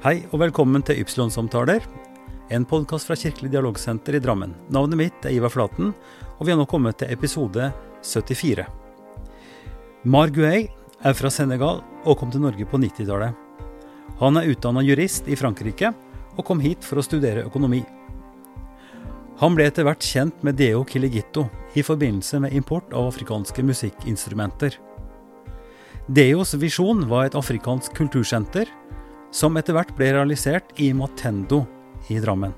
Hei og velkommen til Ypsilon-samtaler, en podkast fra Kirkelig dialogsenter i Drammen. Navnet mitt er Ivar Flaten, og vi har nå kommet til episode 74. Mar Guey er fra Senegal og kom til Norge på 90-tallet. Han er utdanna jurist i Frankrike og kom hit for å studere økonomi. Han ble etter hvert kjent med Deo Kiligito i forbindelse med import av afrikanske musikkinstrumenter. Deos visjon var et afrikansk kultursenter, som etter hvert ble realisert i Matendo i Drammen.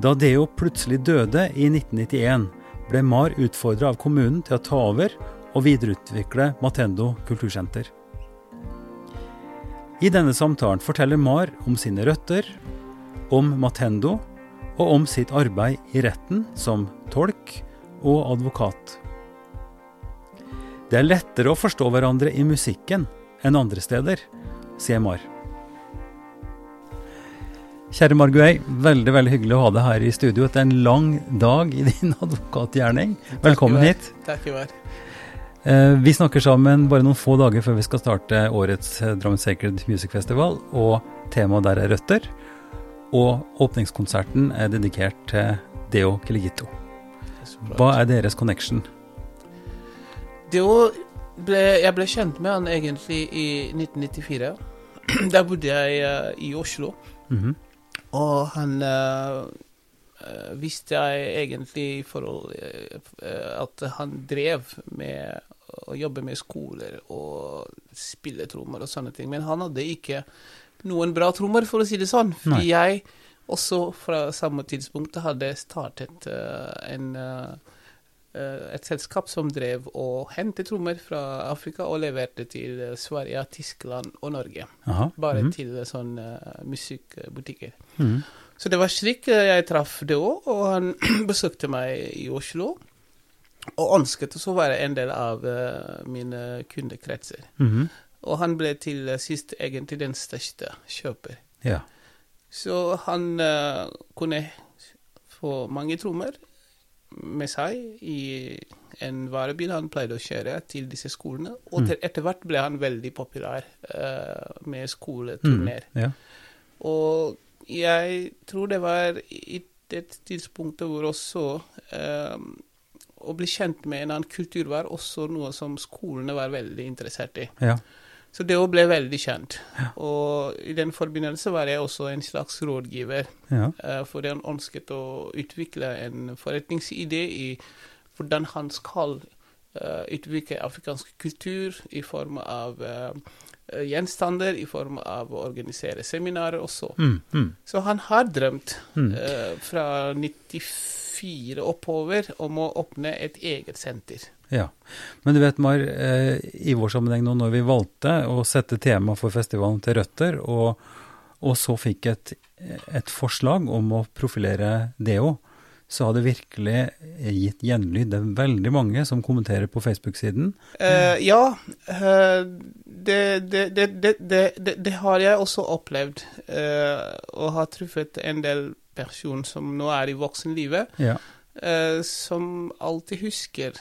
Da Deo plutselig døde i 1991, ble Mar utfordra av kommunen til å ta over og videreutvikle Matendo kultursenter. I denne samtalen forteller Mar om sine røtter, om Matendo og om sitt arbeid i retten som tolk og advokat. Det er lettere å forstå hverandre i musikken enn andre steder, Mar. Kjære Marguei, veldig veldig hyggelig å ha deg her i studio etter en lang dag i din advokatgjerning. Velkommen hit. Takk, i vær. vi snakker sammen bare noen få dager før vi skal starte årets eh, Drammen Sacred Music Festival, og temaet der er røtter. Og åpningskonserten er dedikert til Deo Kiligito. Hva er deres connection? Deo ble, jeg ble kjent med han egentlig i 1994. Der bodde jeg uh, i Oslo. Mm -hmm. Og han uh, visste jeg egentlig i forhold uh, at han drev med å jobbe med skoler og spille trommer og sånne ting. Men han hadde ikke noen bra trommer, for å si det sånn. Fordi jeg også fra samme tidspunkt hadde startet en et selskap som drev og hentet trommer fra Afrika og leverte til Sverige, Tyskland og Norge. Aha. Bare mm. til sånne musikkbutikker. Mm. Så det var slik jeg traff det òg, og han besøkte meg i Oslo. Og ønsket å være en del av mine kundekretser. Mm. Og han ble til sist egentlig den største kjøper. Ja. Så han uh, kunne få mange trommer med seg i en varebil han pleide å kjøre til disse skolene. Og til, etter hvert ble han veldig populær uh, med skoleturner. Mm. Ja. Og jeg tror det var i det tidspunktet hvor også um, å bli kjent med en annen kultur var også noe som skolene var veldig interessert i. Ja. Så det ble veldig kjent. Og i den forbindelse var jeg også en slags rådgiver. Ja. Uh, for han ønsket å utvikle en forretningsidé i hvordan han skal uh, utvikle afrikansk kultur i form av uh, gjenstander, i form av å organisere seminarer også. Mm, mm. Så han har drømt uh, fra 94 oppover om å åpne et eget senter. Ja. Men du vet, Mar, eh, i vår sammenheng nå når vi valgte å sette tema for festivalen til røtter, og, og så fikk et, et forslag om å profilere Deo, så har det virkelig gitt gjenlyd. Det er veldig mange som kommenterer på Facebook-siden. Uh, ja, uh, det, det, det, det, har jeg også opplevd. Uh, og har truffet en del personer som nå er i voksenlivet, Ja. eh, som alltid husker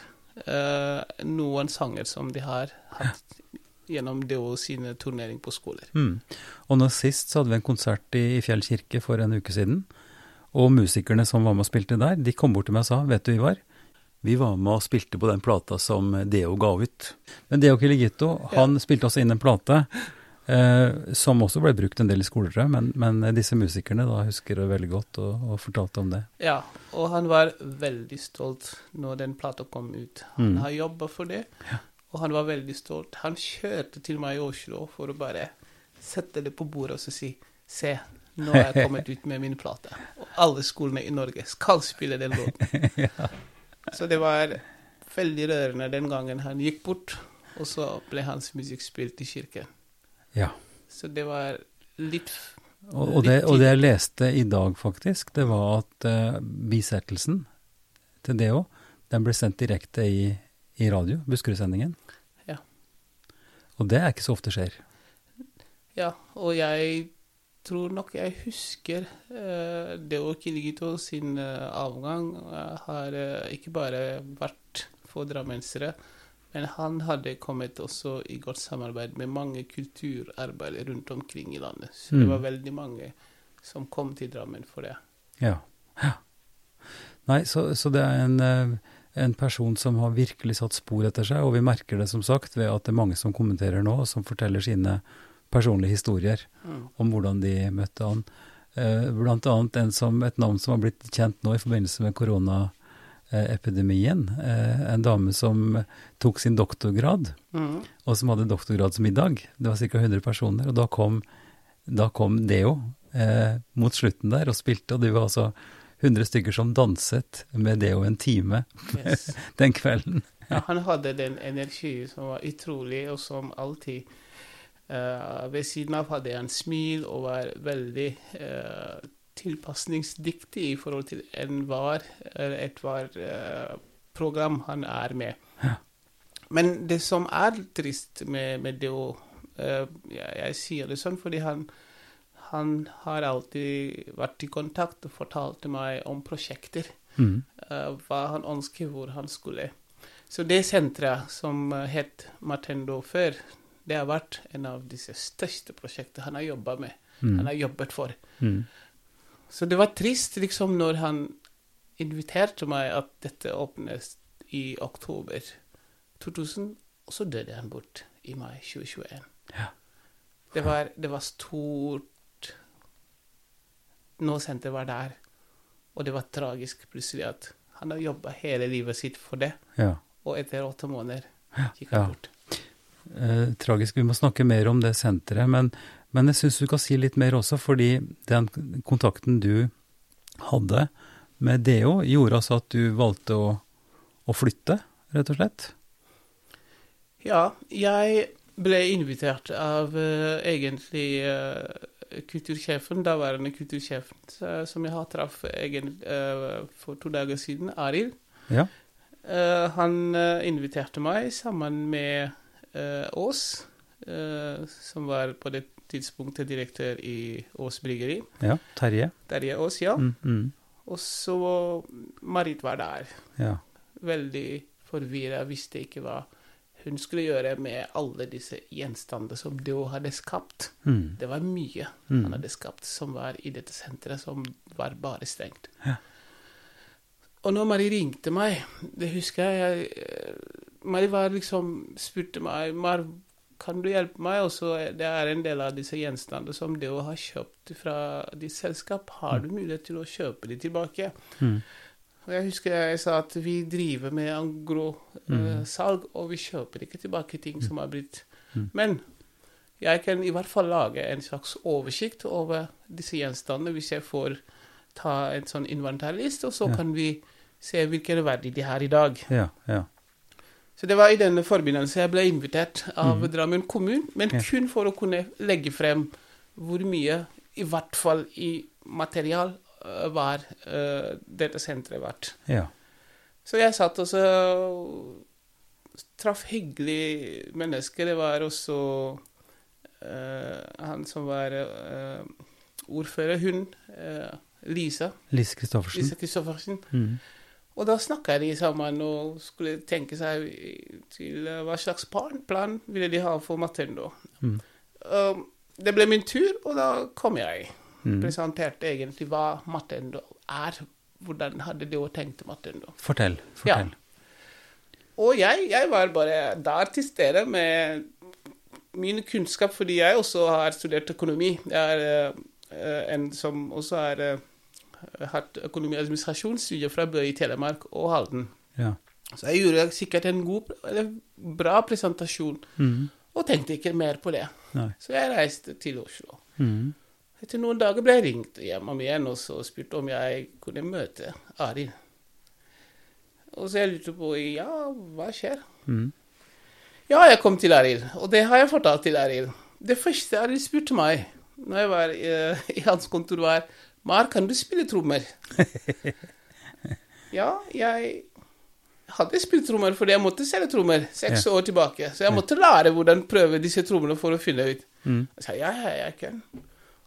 eh, noen sanger som de har hatt gjennom det og sine turnering på skoler. Mm. Og nå sist så hadde vi en konsert i, i Fjell kirke for en uke siden. Og musikerne som var med og spilte der, de kom bort til meg og sa, vet du Ivar, vi var med og spilte på den plata som Deo ga ut. Men Deo Kiligito, han spilte også inn en plate eh, som også ble brukt en del i skoler, tror jeg, men, men disse musikerne da husker det veldig godt og, og fortalte om det. Ja, og han var veldig stolt når den plata kom ut. Han Mm. har jobba for det, og han var veldig stolt. Han kjørte til meg i Oslo for å bare sette det på bordet og så si Se, nå har jeg kommet ut med min plate. Og alle skolene i Norge skal spille den låten. Så det var veldig rørende den gangen han gikk bort, og så ble hans musikk spilt i kirken. Ja. Så det var litt Og, og, det, og det jeg leste i dag, faktisk, det var at uh, bisettelsen til Deo, den ble sendt direkte i, i radio, Buskerud-sendingen. Ja. Og det er ikke så ofte skjer. Ja, og jeg tror nok jeg husker uh, Deo Kiligito sin uh, avgang eh, har eh, ikke bare vært for drammensere, Men han hadde kommet også i godt samarbeid med mange kulturarbeidere rundt omkring i landet. Så det Mm. var veldig mange som kom til Drammen for det. Ja. ja. Nei, så, så det er en, eh, en person som har virkelig satt spor etter seg, og vi merker det som sagt ved at det er mange som kommenterer nå, og som forteller sine personlige historier Mm. om hvordan de møtte han. Eh, Blant annet en som, et navn som har blitt kjent nå i forbindelse med koronaepidemien. Eh, En dame som tok sin doktorgrad, Mm. og som hadde doktorgradsmiddag. Det var ca. 100 personer, og da kom, da kom Deo eh, mot slutten der og spilte, og det var altså 100 stykker som danset med Deo en time Yes. den kvelden. Ja, han hadde den energi som var utrolig, og som alltid uh, Ved siden av hadde han smil og var veldig uh, tilpasningsdyktig i forhold til enhver et var, eh, program han er med. Ja. Men det som er trist med, med det å eh, jeg, jeg sier det sånn fordi han han har alltid vært i kontakt og fortalte meg om prosjekter Mm. eh, hva han ønsket, hvor han skulle. Så det senteret som het Martendo før, det har vært en av disse største prosjektene han har jobba med. Han Mm. har jobbet for. Mm. Så det var trist liksom når han inviterte meg at dette åpnes i oktober 2000, og så døde han bort i mai 2021. Ja. Det var, det var stort Nå senteret var der, og det var tragisk plutselig at han har jobba hele livet sitt for det, Ja. og etter åtte måneder gikk Ja. han bort. Eh, tragisk. Vi må snakke mer om det senteret, men, men jeg syns du kan si litt mer også, fordi den kontakten du hadde med Deo, gjorde altså at du valgte å, å flytte, rett og slett? Ja, jeg ble invitert av uh, egentlig uh, kultursjefen, daværende kultursjefen, uh, som jeg har traff eh, for to dager siden, Arild. Ja. Han inviterte meg sammen med oss, som var på det tidspunktet direktør i Ås Bryggeri. Ja. Terje? Terje Ås, ja. Mm, mm. Og så Marit var der. Ja. Veldig forvirra, visste ikke hva hun skulle gjøre med alle disse gjenstandene som Deo hadde skapt. Mm. Det var mye Mm. han hadde skapt som var i dette senteret, som var bare stengt. Ja. Og når Marie ringte meg, det husker jeg, jeg eh, Marie var liksom spurte meg Mar, kan du hjelpe meg? Og så er- Det er en del av disse gjenstandene som Deo har kjøpt fra ditt selskap. Har du mulighet til å kjøpe de tilbake? Mm. Og jeg husker jeg sa at vi driver med angro-salg, og vi kjøper ikke tilbake ting som har blitt Mm. Men jeg kan i hvert fall lage en slags oversikt over disse gjenstandene hvis jeg får ta en sånn inventarliste, og så Ja. kan vi se hvilken verdi de har i dag. Ja. Ja. Så det var i denne forbindelse jeg ble invitert av mm. Drammen kommune, men Ja. kun for å kunne legge frem hvor mye, i hvert fall i material, øh, var øh, dette senteret verdt. ja. Så jeg satt og så traff hyggelige mennesker. Det var også uh, han som var uh, ordfører, hun, Lisa. Lise Christoffersen. Lisa Kristoffersen. Mm. Og da snakka de sammen og skulle tenke seg til eh, hva slags plan, plan ville de ha for Matendo. Mm. Um, det ble min tur, og da kom jeg. Mm. Presenterte egentlig hva Matendo er. Hvordan hadde de tenkt Matendo. Fortell. Fortell. Og jeg, jeg var bare der til stede med min kunnskap, fordi jeg også har studert økonomi. Jeg er uh, en som også er eh, hatt økonomi- og administrasjonsstudier fra Bø i Telemark og Halden. Ja. Så jeg gjorde sikkert en god, eller bra presentasjon, Mm. og tenkte ikke mer på det. Nei. Så jeg reiste til Oslo. Mm. Etter noen dager ble jeg ringt hjem om igjen og så spurte om jeg kunne møte Arild. Og så jeg lurte på ja, hva skjer? Mm. Ja, jeg kom til Arild, og det har jeg fortalt til Arild. Det første Arild spurte meg når jeg var i, i hans kontor, var Mar, kan du spille trommer? ja, jeg hadde spilt trommer fordi jeg måtte selge trommer seks år tilbake. Så jeg måtte lære hvordan prøve disse trommene for å fylle ut. Mm. Sa ja, ja, jeg kan.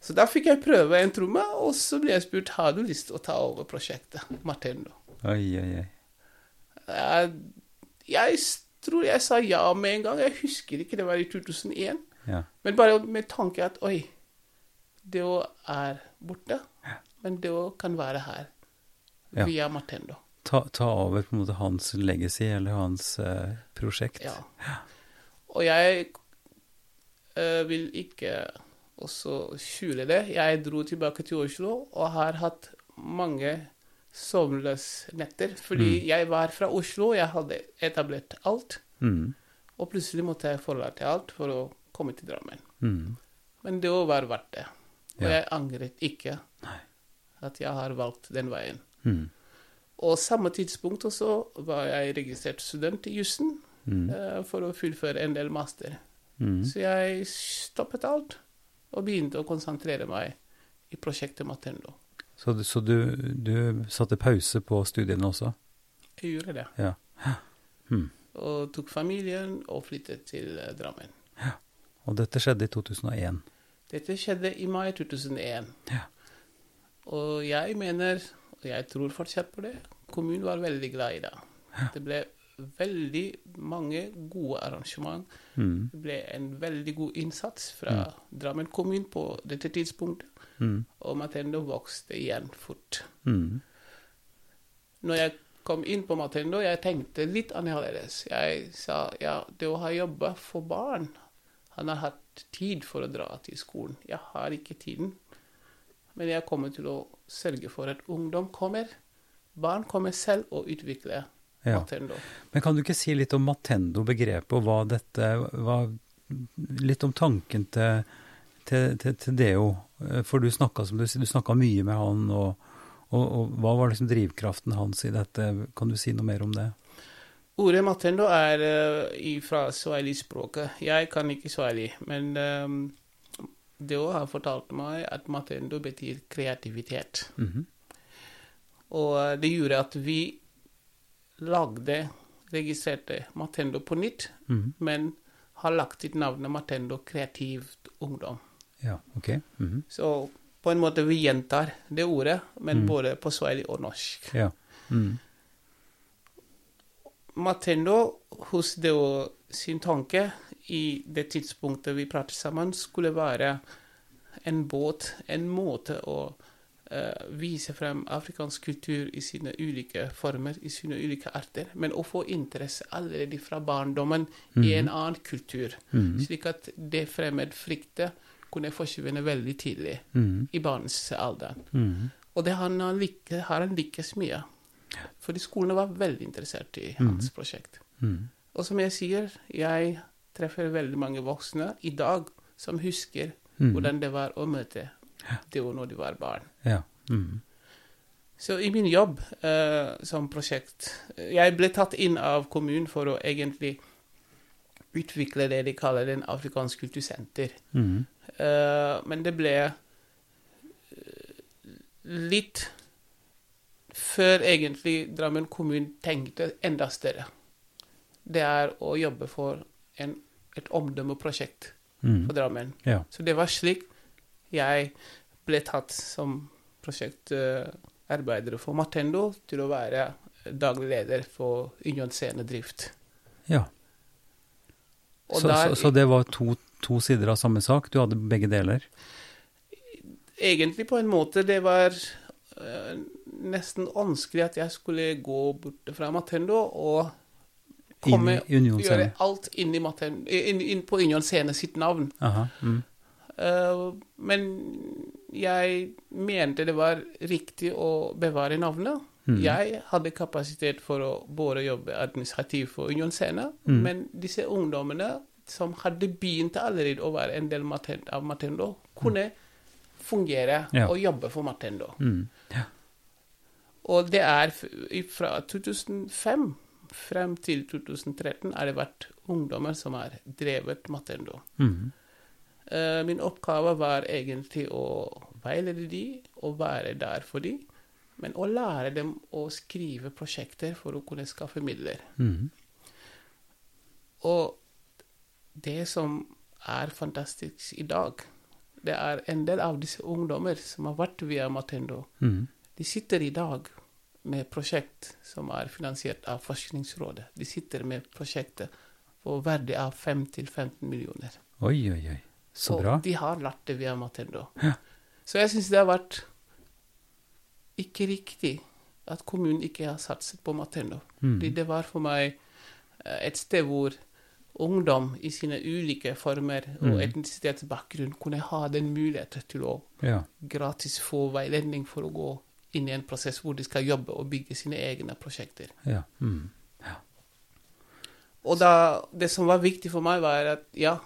Så da fikk jeg prøve en tromme, og så ble jeg spurt har du lyst til å ta over prosjektet Martendo. Oi, oi, oi. Jeg, jeg tror jeg sa ja med en gang. Jeg husker ikke, det var i 2001. Ja. Men bare med tanke at oi, det er borte. Men det kan være her. Ja. Via Martendo. Ta, ta over på en måte hans legacy, eller hans eh, prosjekt. Ja. Og jeg eh, vil ikke også skjule det. Jeg dro tilbake til Oslo og har hatt mange sovnløse netter. Fordi Mm. jeg var fra Oslo, jeg hadde etablert alt. Mm. Og plutselig måtte jeg forlate alt for å komme til Drammen. Mm. Men det var verdt det. Og Ja. jeg angret ikke Nei. At jeg har valgt den veien. Mm. Og samme tidspunkt også var jeg registrert student i jussen Mm. uh, for å fullføre en del master. Mm. Så jeg stoppet alt og begynte å konsentrere meg i prosjektet Matendo. Så, så du, du satte pause på studiene også? Jeg gjorde det. Ja. Hmm. Og tok familien og flyttet til Drammen. Ja. Og dette skjedde i 2001. Dette skjedde i mai 2001. Ja. Og jeg mener, og jeg tror fortsatt på det, kommunen var veldig glad i det. Det ble veldig mange gode arrangement. Mm. Det ble en veldig god innsats fra Drammen kommune på dette tidspunktet. Mm. Og Matendo vokste igjen fort. Mm. Når jeg kom inn på Matendo, jeg tenkte litt annerledes. Jeg sa ja, det å ha jobba for barn Han har hatt tid for å dra til skolen. Jeg har ikke tiden. Men jeg kommer til å sørge for at ungdom kommer. Barn kommer selv og utvikler Ja. Matendo. Men kan du ikke si litt om Matendo-begrepet, og hva dette hva, Litt om tanken til, til, til, til Deo. Eh, For du snakka du, du snakka mye med han, og, og, og hva var liksom drivkraften hans i dette? Kan du si noe mer om det? Ordet Matendo er uh, fra swahili-språket. Jeg kan ikke swahili, men um, Deo har fortalt meg at Matendo betyr kreativitet. Mhm. Og eh, det gjorde at vi lagde, registrerte Matendo på nytt, Mhm. men har lagt til navnet Matendo Kreativt Ungdom. Ja, ok. Mhm. Så på en måte vi gjentar det ordet, men Mm. både på swahili og norsk. Ja. Mhm. Matendo hos Deo sin tanke i det tidspunktet vi pratet sammen, skulle være en båt, en måte å uh, vise frem afrikansk kultur i sine ulike former, i sine ulike arter, men å få interesse allerede fra barndommen i en annen kultur, Mhm. slik at det fremmedfryktet kunne forsvinne veldig tidlig Mhm. i barnsalderen. alder. Og det han har, har han lykkes mye. Fordi skolene var veldig interessert i hans prosjekt. Mhm. Og som jeg sier, jeg treffer veldig mange voksne i dag som husker mm. hvordan det var å møte det når de var barn. Ja. Mm. Så i min jobb uh, som prosjekt Jeg ble tatt inn av kommunen for å egentlig utvikle det de kaller den afrikansk kultursenter. Mm. Uh, men det ble eh, litt før egentlig Drammen kommune tenkte enda større. Det er å jobbe for en, et omdømmeprosjekt mm. for Drammen. Ja. Så det var slik jeg ble tatt som prosjektarbeider for Martendo til å være daglig leder for Union Scenedrift. ja. Så, der- så, så det var to, to sider av samme sak? Du hadde begge deler? egentlig på en måte det var eh, nesten ønskelig at jeg skulle gå bort fra Matendo og komme Inn i gjøre alt inn, i Matendo, inn, inn på Union Scene sitt navn. Aha. mm. Uh, men jeg mente det var riktig å bevare navnet. Mm. Jeg hadde kapasitet for å både jobbe administrativt for Union Scene, mm. men disse ungdommene som hadde begynt allerede å være en del av Matendo, kunne fungere Ja. og jobbe for Matendo. Mm. Ja. Og det er fra 2005 frem til 2013 har det vært ungdommer som har drevet Matendo. Mhm. Eh, min oppgave var egentlig å veilede de og være der for de, men å lære dem å skrive prosjekter for å kunne skaffe midler. Mhm. Og det som er fantastisk i dag, det er en del av disse ungdommer som har vært via Matendo. Mhm. De sitter i dag med prosjekt som er finansiert av Forskningsrådet. De sitter med prosjektet på verdi av 5-15 millioner. Oi, oi, oi. Så bra. Og de har lært det via Matendo. Ja. Så jeg syns det har vært ikke riktig at kommunen ikke har satset på Matendo. Mm. Det var for meg eh, et sted hvor ungdom i sine ulike former og Mm. etnisitetsbakgrunn kunne ha den muligheten til å Ja. gratis få veiledning for å gå inn i en prosess hvor de skal jobbe og bygge sine egne prosjekter. ja. Mm. Og da, det som var viktig for meg, var at ja,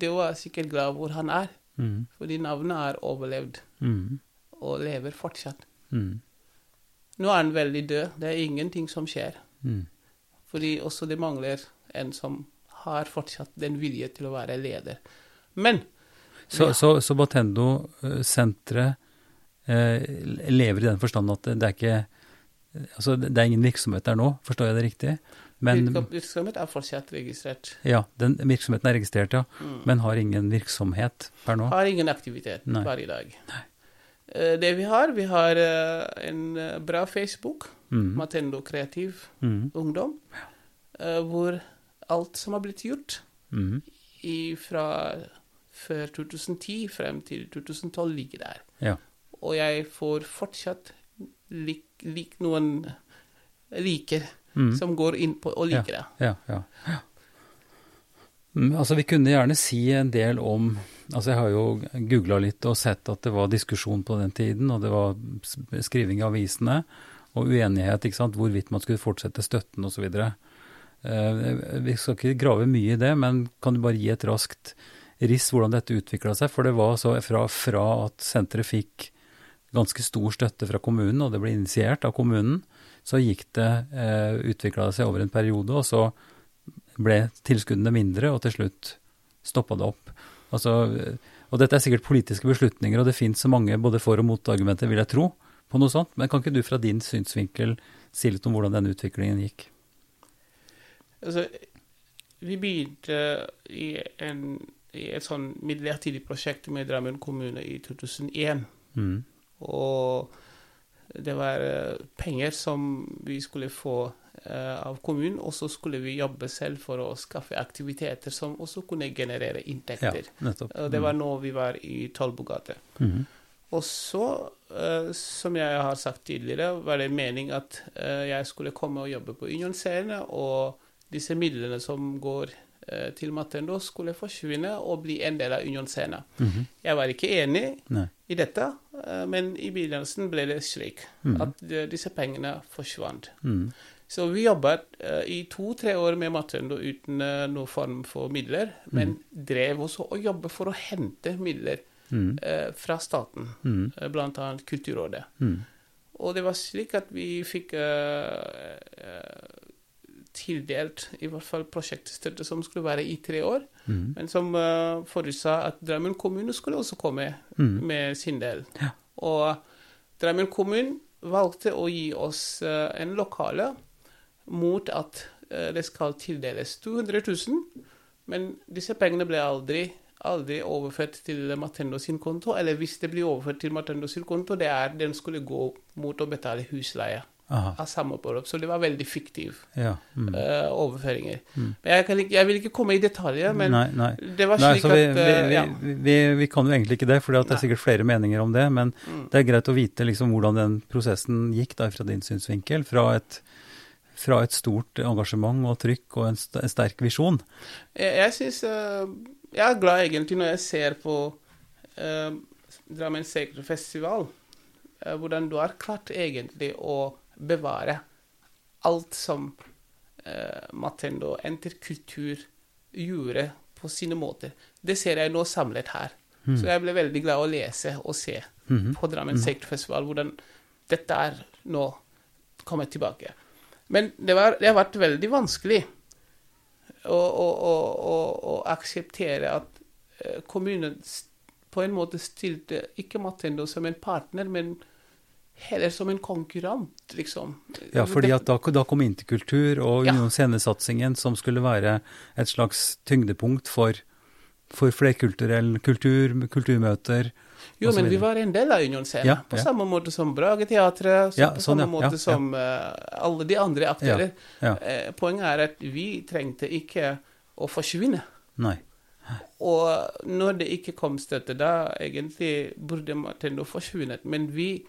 det var sikkert glad hvor han er, Mm. fordi navnet er overlevd Mm. og lever fortsatt. Mm. Nå er han veldig død, det er ingenting som skjer. Mm. Fordi også det mangler en som har fortsatt den vilje til å være leder. Men Så, Ja. så, så Batendo-senteret eh, lever i den forstand at det, er ikke Altså, det er ingen virksomhet der nå, forstår jeg det riktig? Men virksomhet er fortsatt registrert. ja, den virksomheten er registrert, ja. Mm. Men har ingen virksomhet per nå? Har ingen aktivitet Nei. hver dag. Nei. Det vi har, vi har eh, en eh, bra Facebook, Mm. Matendo Kreativ Mm. Ungdom, eh, hvor alt som har blitt gjort Mm. i, fra før 2010 frem til 2012, ligger der. Ja. Og jeg får fortsatt lik, lik noen liker Mm. som går inn på og liker det. Ja, ja. ja. Mm, altså, vi kunne gjerne si en del om Altså, jeg har jo googla litt og sett at det var diskusjon på den tiden, og det var skriving i avisene, og uenighet, ikke sant, hvorvidt man skulle fortsette støtten osv. Uh, vi skal ikke grave mye i det, men kan du bare gi et raskt riss hvordan dette utvikla seg? For det var så fra, fra at senteret fikk ganske stor støtte fra kommunen, og det ble initiert av kommunen, så gikk det, eh, utvikla det seg over en periode, og så ble tilskuddene mindre, og til slutt stoppa det opp. Altså, eh, og dette er sikkert politiske beslutninger, og det fins så mange både for- og motargumenter, vil jeg tro, på noe sånt. Men kan ikke du fra din synsvinkel si litt om hvordan denne utviklingen gikk? Altså, vi begynte i, en, i et sånn midlertidig prosjekt med Drammen kommune i 2001. Mm. Og det var eh, penger som vi skulle få eh, av kommunen, og så skulle vi jobbe selv for å skaffe aktiviteter som også kunne generere inntekter. Ja, mm. det var nå vi var i Tollbugate. Mhm. Og så, eh, som jeg har sagt tidligere, var det mening at jeg skulle komme og jobbe på Unionscene, og disse midlene som går til Matendo, skulle forsvinne og bli en del av Unionscene. Mhm. Jeg var ikke enig Nei. i dette, men i begynnelsen ble det slik mm. at eh, disse pengene forsvant. Mm. Så vi jobbet eh, i to-tre år med Matendo uten uh, noen form for midler, men drev også og jobbet for å hente midler eh, fra staten, mm. eh, annet Kulturrådet. Mhm. Og det var slik at vi fikk uh, eh, tildelt i hvert fall prosjektstøtte som skulle være i tre år, mm. men som uh, forutsa at Drammen kommune skulle også komme mm. med sin del. Ja. Og Drammen kommune valgte å gi oss uh, en lokale mot at uh, det skal tildeles 200 000, men disse pengene ble aldri, aldri overført til Matendo sin konto, eller hvis det blir overført til Matendo sin konto, det er den skulle gå mot å betale husleie Aha. av samme beløp. Så det var veldig fiktiv Ja. mm. uh, overføringer. Men jeg, kan jeg vil ikke komme i detaljer, men nei, nei. det var slik nei, vi, at uh, vi, ja. vi, vi, kan jo egentlig ikke det, for det er sikkert flere meninger om det. Men Mm. det er greit å vite liksom hvordan den prosessen gikk da, fra din synsvinkel. Fra et, fra et stort engasjement og trykk og en, st en sterk visjon. Jeg, jeg synes uh, Jeg er glad egentlig når jeg ser på Drammen Segerfestival, uh, hvordan du har klart egentlig å bevare alt som eh, Matendo interkultur gjorde på sine måter. Det ser jeg nå samlet her. Mm. Så jeg ble veldig glad å lese og se Mhm. på Drammen festival hvordan dette er nå kommet tilbake. Men det, var, det har vært veldig vanskelig å, å, å, å, å akseptere at eh, kommunen på en måte stilte ikke Matendo som en partner, men heller som en konkurrent, liksom. Ja, fordi at da, da kom Interkultur og Ja. Union Scenesatsingen, som skulle være et slags tyngdepunkt for, for flerkulturell kultur, kulturmøter. Jo, men vi var en del av Unionscenen. Ja, på ja. samme måte som Brageteatret, Ja, på sånn, samme måte som eh, alle de andre aktører. Eh, poenget er at vi trengte ikke å forsvinne. Nei. Og når det ikke kom støtte, da egentlig burde Matendo forsvunnet. Men vi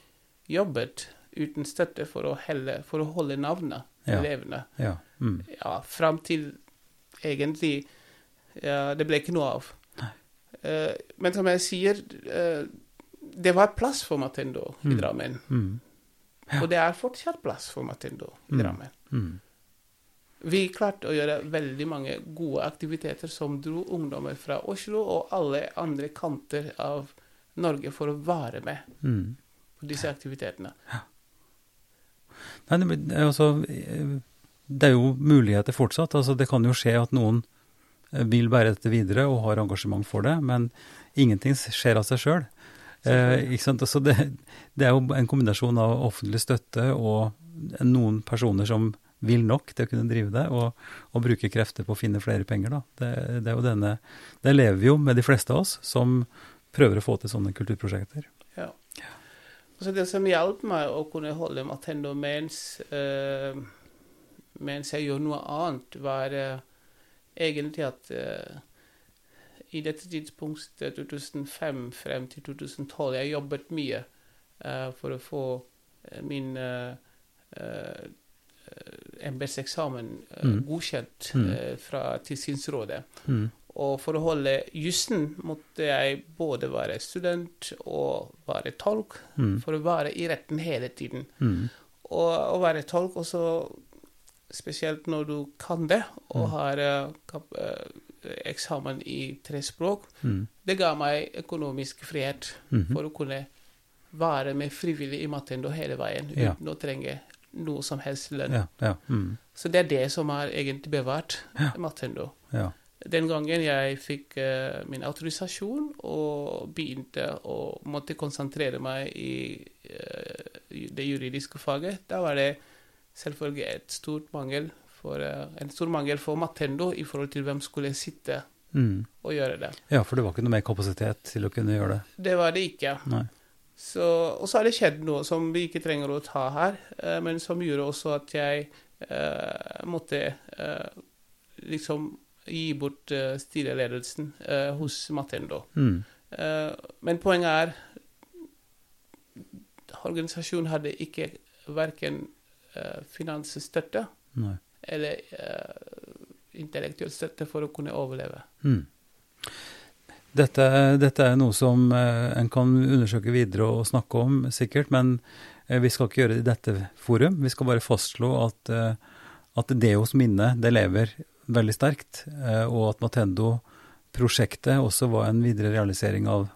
jobbet uten støtte for å, helle, for å holde navnet Ja. levende. Ja. Mm. Ja, fram til egentlig ja, Det ble ikke noe av. Uh, men som jeg sier, uh, det var plass for Matendo i Mm. Drammen. Mm. Og det er fortsatt plass for Matendo i Mm. Drammen. Mm. Vi klarte å gjøre veldig mange gode aktiviteter som dro ungdommer fra Oslo og alle andre kanter av Norge for å være med Mm. På disse aktivitetene. Nei, det, altså, eh, det er jo muligheter fortsatt. Altså, det kan jo skje at noen eh, vil bære dette videre og har engasjement for det, men ingenting skjer av seg sjøl. Eh. Altså, det, det er jo en kombinasjon av offentlig støtte og noen personer som vil nok til å kunne drive det, og, og bruke krefter på å finne flere penger. Det, det er jo denne Det lever vi jo med de fleste av oss som prøver å få til sånne kulturprosjekter. Så det som hjalp meg å kunne holde Matendo mens, uh, mens jeg gjorde noe annet, var uh, egentlig at uh, i dette tidspunktet, 2005 frem til 2012, jeg jobbet mye eh, for å få eh, min embetseksamen eh, Mm. godkjent eh, fra Tilsynsrådet. Mm. Og for å holde jussen måtte jeg både være student og være tolk, Mm. for å være i retten hele tiden. Mm. Og å være tolk også, spesielt når du kan det, og Mm. har eh, eksamen i tre språk, Mm. det ga meg økonomisk frihet -hmm. for å kunne være med frivillig i Matendo hele veien, Ja. uten å trenge noe som helst lønn. Ja, ja. Mm. Så det er det som har egentlig bevart Ja. Matendo. ja. Den gangen jeg fikk uh, min autorisasjon og begynte å måtte konsentrere meg i uh, det juridiske faget, da var det selvfølgelig et stort mangel for, uh, en stor mangel for Matendo i forhold til hvem skulle sitte Mm. og gjøre det. Ja, for det var ikke noe mer kapasitet til å kunne gjøre det. Det var det ikke. Så, og så har det skjedd noe som vi ikke trenger å ta her, men som gjorde også at jeg måtte liksom gi bort uh, styreledelsen uh, hos Matendo. Mm. Uh, men poenget er Organisasjonen hadde ikke verken finansstøtte Nei. eller intellektuell støtte for å kunne overleve. Mm. Dette, dette er noe som en kan undersøke videre og snakke om, sikkert, men vi skal ikke gjøre det i dette forum. Vi skal bare fastslå at, at Deos minne det lever veldig sterkt, eh, og at Matendo-prosjektet også var en videre realisering av,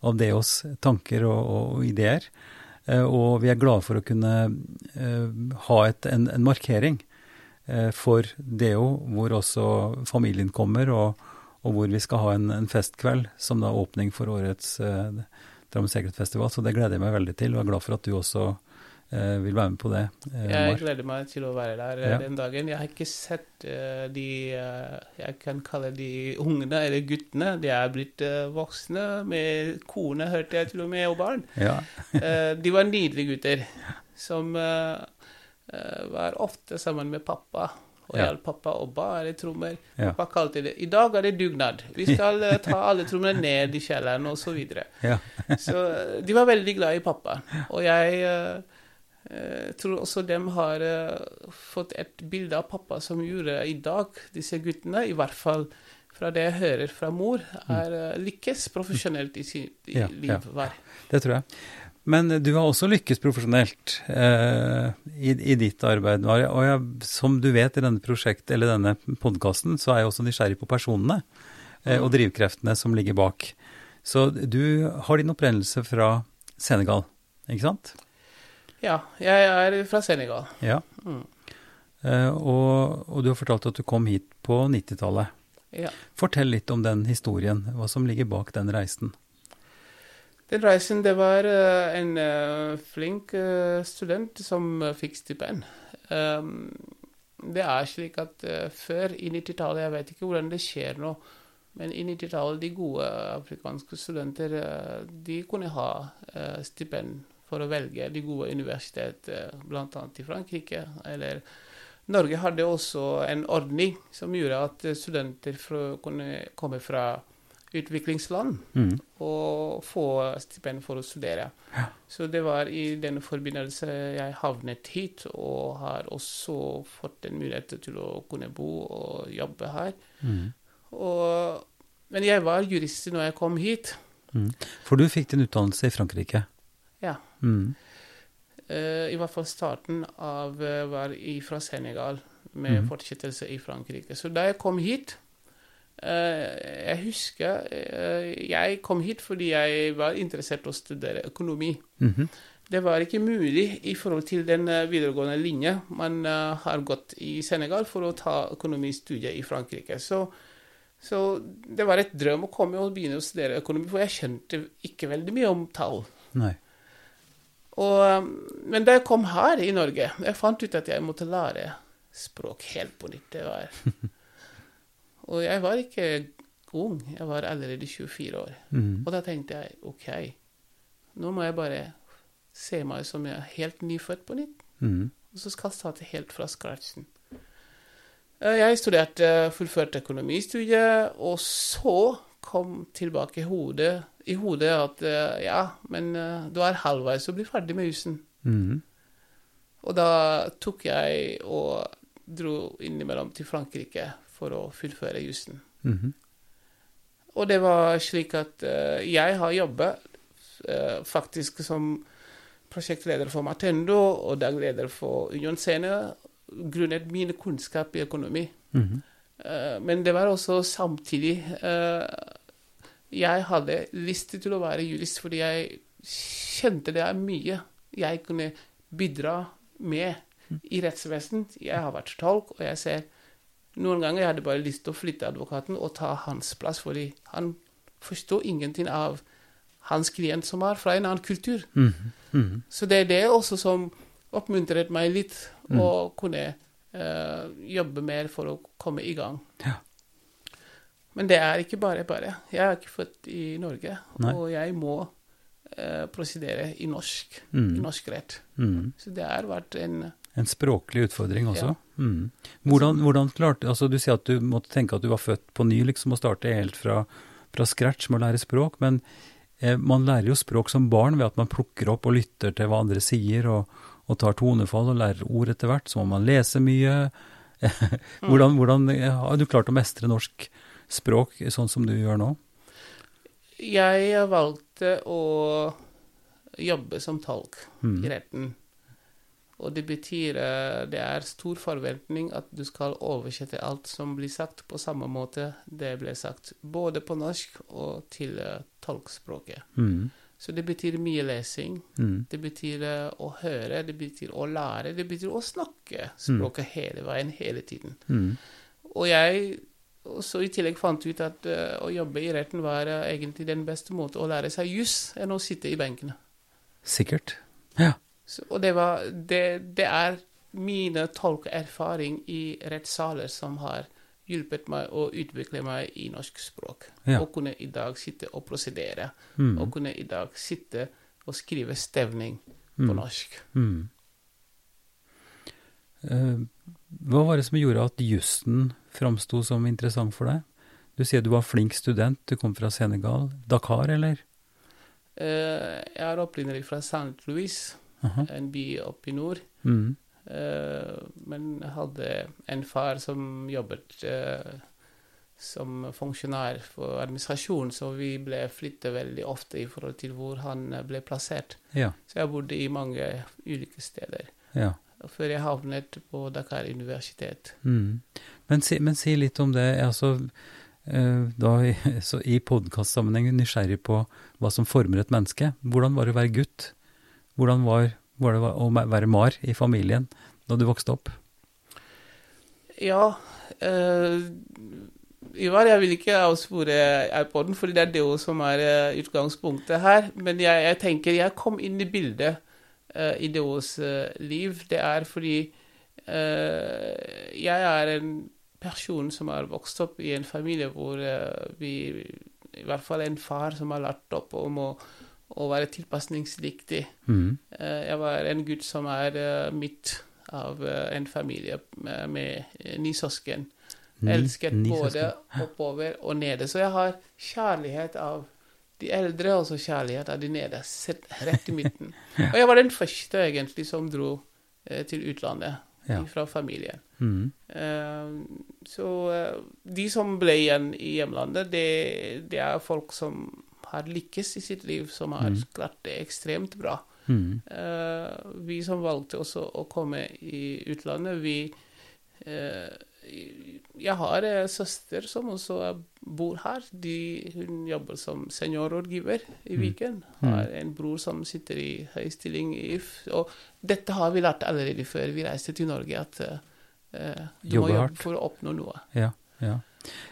av Deos tanker og, og ideer. Eh, og vi er glade for å kunne eh, ha et, en, en markering for Deo, hvor også familien kommer, og, og hvor vi skal ha en, en festkveld som da åpning for årets eh, Drammen Secret-festival. Så det gleder jeg meg veldig til, og er glad for at du også vil være med på det. Eh, Jeg gleder meg til å være der eh, Ja. den dagen. Jeg har ikke sett eh, de eh, Jeg kan kalle de ungene eller guttene. De er blitt eh, voksne med kone, hørte jeg til og med, og barn. Ja. Eh, de var nydelige gutter som eh, eh, var ofte sammen med pappa. Og Ja. hjalp pappa å bære trommer. Ja. Pappa kalte det 'I dag er det dugnad'. Vi skal eh, ta alle trommene ned i kjelleren, og så videre. Ja. Så eh, de var veldig glad i pappa. Og jeg eh, eh, tror også de har eh, fått et bilde av pappa som gjorde i dag, disse guttene, i hvert fall fra det jeg hører fra mor, er eh, lykkes profesjonelt i sitt Ja, liv. ja. Det tror jeg. Men du har også lykkes profesjonelt eh, i, i ditt arbeid. Mari. Og jeg, som du vet i denne prosjekt, eller denne podkasten, så er jeg også nysgjerrig på personene eh, og drivkreftene som ligger bak. Så du har din opprinnelse fra Senegal, ikke sant? Ja, jeg er fra Senegal. Ja. Mm. Uh, og, og du har fortalt at du kom hit på 90-tallet. Ja. Fortell litt om den historien, hva som ligger bak den reisen. Den reisen, det var uh, en uh, flink student som fikk stipend. Um, det er slik at før i 90-tallet, jeg vet ikke hvordan det skjer nå, Men i 90-tallet, de gode afrikanske studenter, de kunne ha stipend for å velge de gode universitetene, bl.a. i Frankrike. Eller Norge hadde også en ordning som gjorde at studenter fra, kunne komme fra utviklingsland Mm. og få stipend for å studere. Ja. Så det var i den forbindelse jeg havnet hit, og har også fått en mulighet til å kunne bo og jobbe her. Mm. Og, men jeg var jurist når jeg kom hit. Mm. For du fikk din utdannelse i Frankrike? Mm. Eh, I hvert fall starten av eh, var fra Senegal, med mm. fortsettelse i Frankrike. Så da jeg kom hit eh, Jeg husker jeg kom hit fordi jeg var interessert i å studere økonomi. Mhm. Det var ikke mulig i forhold til den videregående linje man har gått i Senegal for å ta økonomistudiet i Frankrike. Så, så det var et drøm å komme og begynne å studere økonomi, for jeg skjønte ikke veldig mye om tall. Nei. Og, um, men da jeg kom her i Norge, jeg fant ut at jeg måtte lære språk helt på nytt. Det var. Og jeg var ikke ung, jeg var allerede 24 år. Mm. Og da tenkte jeg OK, nå må jeg bare se meg som jeg er helt nyfødt på nytt, Mm. og så skal jeg starte helt fra scratchen. Eh, Jeg studerte fullførte økonomistudiet, og så kom tilbake i hodet, i hodet at eh, ja, men eh, du er halvveis og blir ferdig med husen. Mm. Og da tok jeg og dro innimellom til Frankrike for å fullføre jussen. Mhm. Og det var slik at uh, jeg har jobbet uh, faktisk som prosjektleder for Matendo og dagleder for Union Scene grunnet min kunnskap i økonomi. Mm -hmm. uh, men det var også samtidig Jeg hadde lyst til å være jurist fordi jeg kjente det er mye jeg kunne bidra med i rettsvesenet. Jeg har vært tolk, og jeg ser noen ganger jeg hadde bare lyst til å flytte advokaten og ta hans plass, fordi han forstår ingenting av hans klient som er fra en annen kultur. Mm Mhm. Så det er det også som oppmuntret meg litt, Mm. å kunne uh, jobbe mer for å komme i gang. Ja. Men det er ikke bare bare. Jeg er ikke født i Norge, Nei. og jeg må eh, prosedere i norsk, i Mm. norsk rett. Mm. Så det har vært en En språklig utfordring også. Mm. Hvordan, hvordan klarte altså Du sier at du måtte tenke at du var født på ny, liksom, og starte helt fra, fra scratch med å lære språk. Men eh, man lærer jo språk som barn ved at man plukker opp og lytter til hva andre sier, og, og tar tonefall og lærer ord etter hvert. Så må man lese mye. hvordan, hvordan eh, har du klart å mestre norsk språk sånn som du gjør nå? Jeg valgte å jobbe som tolk Mm. i retten. Og det betyr eh, det er stor forventning at du skal oversette alt som blir sagt, på samme måte det ble sagt, både på norsk og til eh, tolkspråket. Mm. Så det betyr mye lesing. Mm. Det betyr eh, å høre, det betyr å lære, det betyr å snakke språket hele veien, hele tiden. Mm. Og jeg også i tillegg fant ut at eh, å jobbe i retten var eh, egentlig den beste måten å lære seg juss enn å sitte i benkene. Sikkert. Ja. Så, og det, var, det, det er mine tolkerfaring i rettssaler som har hjulpet meg å utvikle meg i norsk språk. Ja. Og kunne i dag sitte og prosedere. Mm. Og kunne i dag sitte og skrive stevning på Mm. norsk. Mm. Uh, hva var det som gjorde at jussen framsto som interessant for deg? Du sier du var flink student, du kom fra Senegal. Dakar, eller? Uh, jeg er opprinnelig fra St. Louis, Aha. en by oppe i nord. Mm. Uh, men jeg hadde en far som jobbet eh, som funksjonær for administrasjon, så vi ble flyttet veldig ofte i forhold til hvor han ble plassert. Ja. Så jeg bodde i mange ulike steder. ja. Før jeg havnet på Dakar universitet. Mm. Men, si, men si litt om det. Altså, eh, da, så I podkastsammenheng nysgjerrig på hva som former et menneske. Hvordan var det å være gutt? Hvordan var, var det å være Mar i familien da du vokste opp? Ja eh, Ivar, jeg vil ikke avspore iPoden, fordi det er det som er eh, utgangspunktet her. Men jeg, jeg tenker jeg kom inn i bildet eh, i Deos liv. Det er fordi eh, jeg er en person som har vokst opp i en familie hvor eh, vi I hvert fall en far som har lært opp om å, å være tilpasningsdyktig. Mm. Eh, jeg var en gutt som er eh, midt av en familie med, med ni søsken. Elsket ni både søsken. oppover og nede. Så jeg har kjærlighet av de eldre, og så kjærlighet av de nede. Sett rett i midten. Og jeg var den første egentlig som dro til utlandet Ja. fra familien. Mm. Eh, så eh, de som ble igjen i hjemlandet, det, det er folk som har lykkes i sitt liv, som har Mm. klart det ekstremt bra. Mm. Eh, vi som valgte også å komme i utlandet, vi eh, Jeg har en søster som også bor her. De, hun jobber som seniorrådgiver i Mm. Viken. Mm. Har en bror som sitter i høy stilling i If. Og dette har vi lært allerede før vi reiste til Norge, at uh, du Jobbe må jobbe hardt. for å oppnå noe. Ja, ja.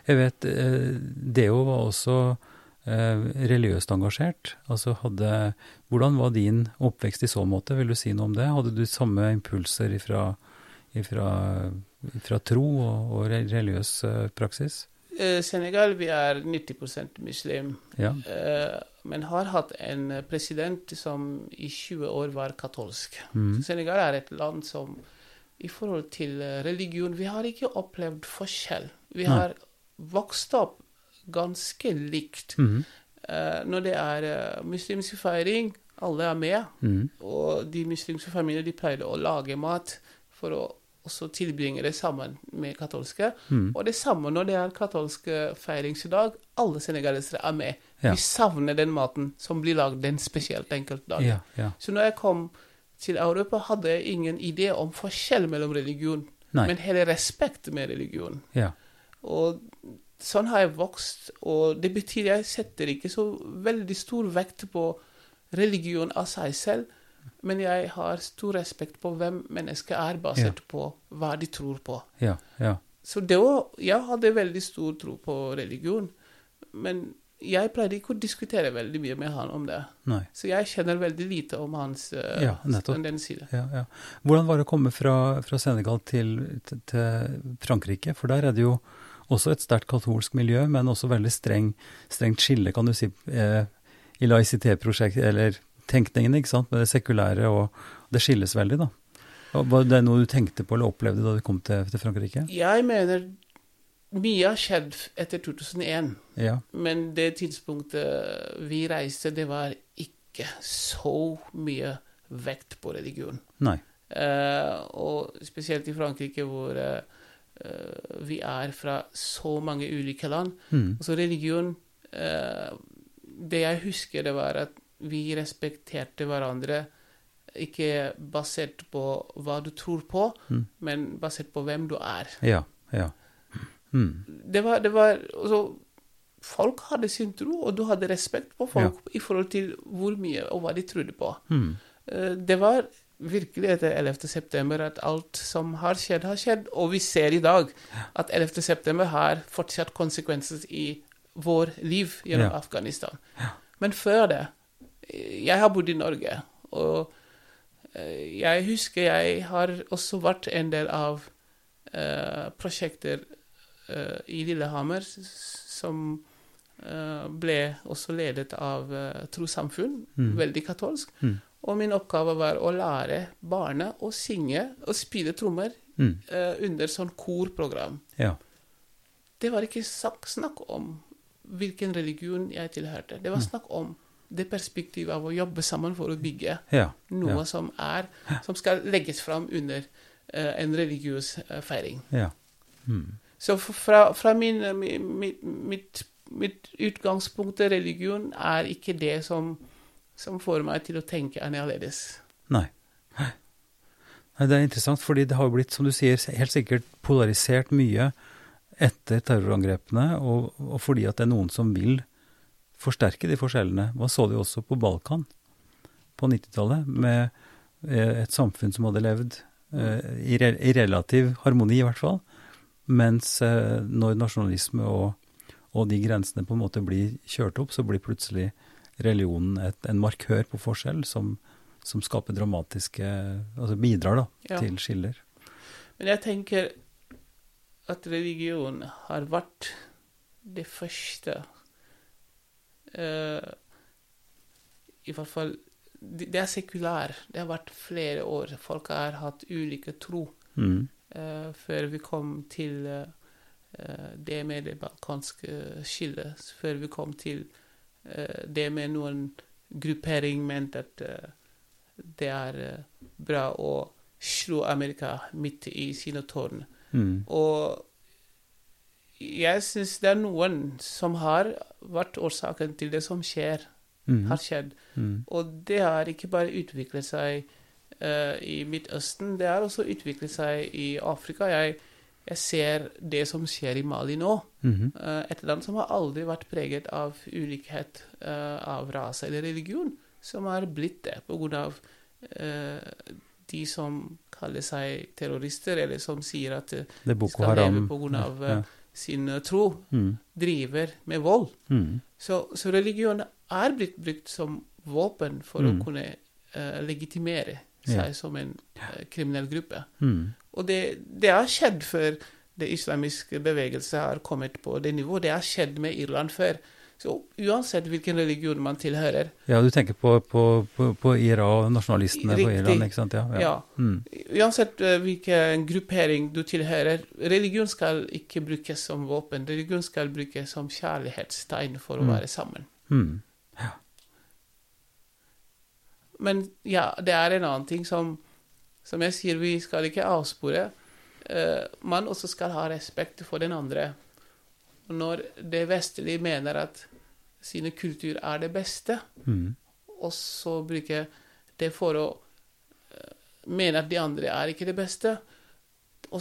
Jeg vet eh, Deo var også uh, religiøst engasjert. Altså hadde Hvordan var din oppvekst i så måte? Vil du si noe om det? Hadde du samme impulser ifra, ifra, ifra tro og, og religiøs eh, praksis? Eh, Senegal, vi er 90% muslim. Ja. eh, men har hatt en president som i 20 år var katolsk. Mm. Senegal er et land som i forhold til religion Vi har ikke opplevd forskjell. Vi Nei. har vokst opp ganske likt. Mm. Når det er muslimsk feiring, alle er med. Mm. Og de muslimske familiene de pleide å lage mat for å også tilbringer det sammen med katolske. Mm. Og det samme når det er katolsk eh, feiringsdag. Alle senegalesere er med. Ja. Vi savner den maten som blir lagd den spesielt enkelte dagen. Ja, ja. Så når jeg kom til Europa, hadde jeg ingen idé om forskjell mellom religion, Nei. men hele respekt med religion. Ja. Og sånn har jeg vokst, og det betyr jeg setter ikke så veldig stor vekt på religion av seg selv, men jeg har stor respekt på hvem mennesket er, basert på hva de tror på. Ja. ja. Så det var, jeg hadde veldig stor tro på religion, men jeg pleide ikke å diskutere veldig mye med han om det. Nei. Så jeg kjenner veldig lite om hans uh, Ja, den side. Ja, ja. Hvordan var det å komme fra, fra Senegal til, til, til Frankrike? For der er det jo også et sterkt katolsk miljø, men også veldig streng, strengt skille, kan du si, eh, i laicité-prosjekt, eller tenkningen, ikke sant, med det sekulære, og det skilles veldig, da. Var det noe du tenkte på eller opplevde da du kom til, til Frankrike? Jeg mener mye har skjedd etter 2001, Ja. men det tidspunktet vi reiste, det var ikke så mye vekt på religion. Nei. Uh, og spesielt i Frankrike, hvor eh, vi er fra så mange ulike land. Mm. Altså religion uh, Det jeg husker, det var at vi respekterte hverandre ikke basert på hva du tror på, Mm. men basert på hvem du er. Ja. Ja. Mm. Det var, det var altså, Folk hadde sin tro, og du hadde respekt på folk i forhold til hvor mye og hva de trodde på. Mm. Eh, Det var virkelig etter 11. september at alt som har skjedd, har skjedd. Og vi ser i dag at 11. september har fortsatt konsekvenser i vår liv gjennom Ja. Afghanistan. Men før det Jeg har bodd i Norge, og eh, jeg husker jeg har også vært en del av uh, prosjekter uh, i Lillehammer som uh, ble også ledet av uh, trossamfunn, Mm. veldig katolsk. Mm. Og min oppgave var å lære barna å synge og spille trommer Mm. under sånn korprogram. Ja. Det var ikke snakk om hvilken religion jeg tilhørte. Det var Mm. snakk om det perspektivet av å jobbe sammen for å bygge Ja. noe Ja. som er som skal legges fram under uh, en religiøs uh, feiring. ja. Mm. Så fra, fra min, eh, mi- mitt, mitt, mitt utgangspunkt religion er ikke det som, som får meg til å tenke annerledes. Nei. Nei, Det er interessant, fordi det har blitt, som du sier, helt sikkert polarisert mye etter terrorangrepene, og, og fordi at det er noen som vil forsterke de forskjellene. Man så det jo også på Balkan på 90-tallet, med eh, et samfunn som hadde levd eh, i, relativ harmoni, i hvert fall. Mens eh, når nasjonalisme og, og de grensene på en måte blir kjørt opp, så blir plutselig religionen et, en markør på forskjell som, som skaper dramatiske Altså bidrar da, Ja. til skiller. Men jeg tenker at religion har vært det første eh, I hvert fall det, er sekulær. Det har vært flere år. Folk har hatt ulike tro Mm. uh, før vi kom til eh, det med det balkanske skillet. Før vi kom til det med noen gruppering mente at det er bra å slå Amerika midt i sine tårn. Mm. Og jeg syns det er noen som har vært årsaken til det som skjer, Mm. har skjedd. Mm. Og det har ikke bare utviklet seg uh, i Midtøsten, det har også utviklet seg i Afrika. Jeg, jeg ser det som skjer i Mali nå. Mm. Uh, et land som har aldri vært preget av ulikhet uh, av rase eller religion, som har blitt det på grunn av de som kaller seg terrorister, eller som sier at de skal leve på grunn av ja. Sin tro, Mm. driver med vold. Mm. Så, så religion er blitt brukt som våpen for Mm. å kunne uh, legitimere Ja. seg som en uh, kriminell gruppe. Mm. Og det, det har skjedd før det islamiske bevegelse har kommet på det nivået. Det har skjedd med Irland før. Så uansett hvilken religion man tilhører Ja, du tenker på, på, på, på IRA og nasjonalistene på Riktig. Irland, ikke sant? Ja. ja. Ja. Mm. Uansett eh, hvilken gruppering du tilhører, religion skal ikke brukes som våpen. Religion skal brukes som kjærlighetstegn for å Mm. være sammen. Mm. Men ja, det er en annen ting som Som jeg sier, vi skal ikke avspore. Uh, man også skal ha respekt for den andre. Og når det vestlige mener at sine kultur er det beste, Mm. og så bruker det for å eh, mene at de andre er ikke det beste. Og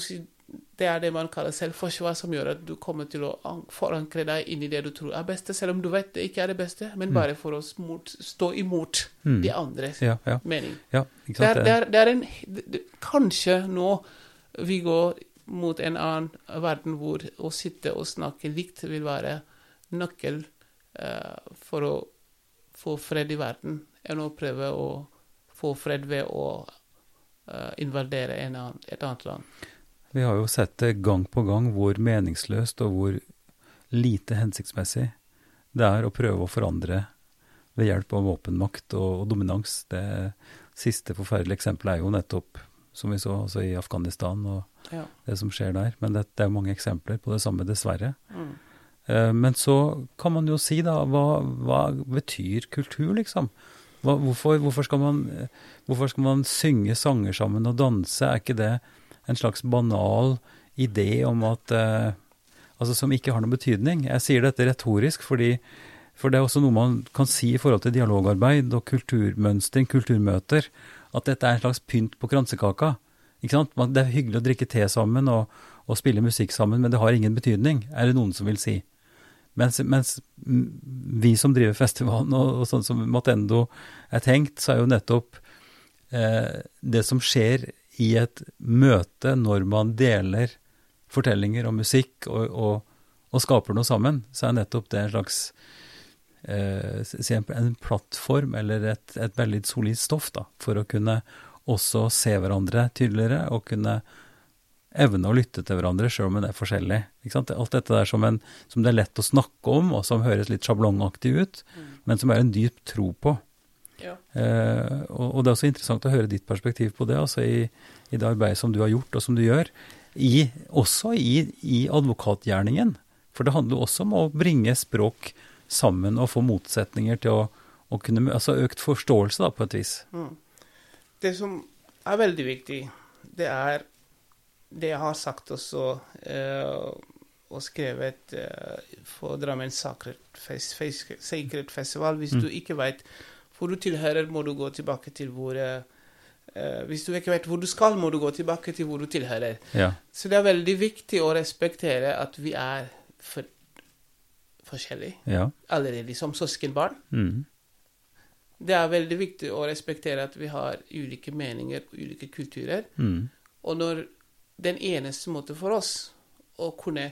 det er det man kaller selvforsvar, som gjør at du kommer til å forankre deg inn i det du tror er beste, selv om du vet det ikke er det beste, men Mm. bare for å stå imot Mm. de andres Ja, ja, mening. ja, Det er, det er, det er en Kanskje nå vi går mot en annen verden hvor å sitte og snakke likt vil være nøkkel eh, for å få fred i verden, enn å prøve å få fred ved å eh, invadere en annen, et annet land. Vi har jo sett det gang på gang hvor meningsløst og hvor lite hensiktsmessig det er å prøve å forandre ved hjelp av våpenmakt og, og dominans. Det siste forferdelige eksempelet er jo nettopp, som vi så også i Afghanistan og Ja. det som skjer der. Men det, det er mange eksempler på det samme, dessverre. Mm. Eh, Men så kan man jo si, da, hva, hva betyr kultur, liksom? Hva, hvorfor, hvorfor, skal man, hvorfor skal man synge sanger sammen og danse? Er ikke det en slags banal idé om at eh, Altså som ikke har noen betydning? Jeg sier dette retorisk fordi for det er også noe man kan si i forhold til dialogarbeid og kulturmønstring, kulturmøter, at dette er en slags pynt på kransekaka. Ikke sant? Det er hyggelig å drikke te sammen og, og spille musikk sammen, men det har ingen betydning, er det noen som vil si. Mens, mens vi som driver festivalen, og, og sånn som Matendo er tenkt, så er jo nettopp eh, det som skjer i et møte når man deler fortellinger og musikk og, og, skaper noe sammen, så er nettopp det en slags en, en plattform eller et, et veldig solid stoff da, for å kunne også se hverandre tydeligere og kunne evne å lytte til hverandre sjøl om en er forskjellig. Alt dette der som, en, som det er lett å snakke om, og som høres litt sjablongaktig ut, men som er en dyp tro på. Ja. Eh, og, og det er også interessant å høre ditt perspektiv på det, altså i, i det arbeidet som du har gjort, og som du gjør. I, også i, i advokatgjerningen. For det handler også om å bringe språk sammen og få motsetninger til å, å kunne Altså økt forståelse, da, på et vis. Mm. Det som er veldig viktig, det er det jeg har sagt også eh, og skrevet eh, for Drammen Sacred Fes Fes Sacred Festival. Hvis Mm. du ikke vet hvor du tilhører, må du gå tilbake til hvor eh, eh, Hvis du ikke vet hvor du skal, må du gå tilbake til hvor du tilhører. Ja. Så det er veldig viktig å respektere at vi er for, forskjellige ja. allerede som søskenbarn. Mm. Det er veldig viktig å respektere at vi har ulike meninger og ulike kulturer. Mm. Og når den eneste måten for oss å kunne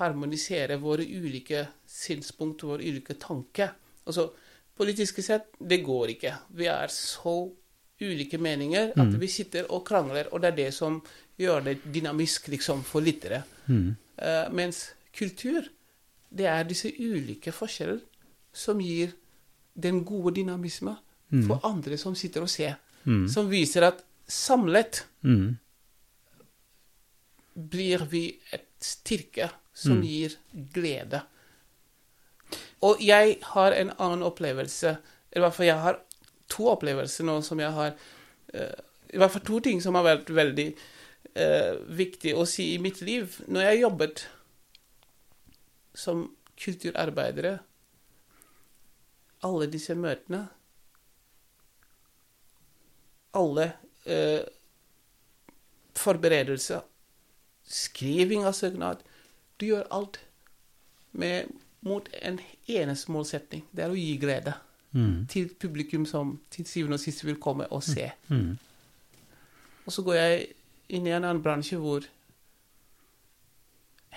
harmonisere våre ulike synspunkt, våre ulike tanker Altså, politiske sett, det går ikke. Vi er så ulike meninger at Mm. vi sitter og krangler, og det er det som gjør det dynamisk liksom, for lyttere. Mm. Uh, mens kultur, det er disse ulike forskjeller som gir den gode dynamisme Mm. for andre som sitter og ser. Mm. Som viser at samlet Mm. blir vi et styrke som Mm. gir glede. Og jeg har en annen opplevelse, i hvert fall jeg har to opplevelser nå som jeg har uh, I hvert fall to ting som har vært veldig uh, viktig å si i mitt liv. Når jeg jobbet som kulturarbeidere, alle disse møtene Alle eh, forberedelser, skriving av søknad Du gjør alt med, mot en eneste målsetning. Det er å gi glede Mm. til publikum som til syvende og sist vil komme og se. Mm. Og så går jeg inn i en annen bransje hvor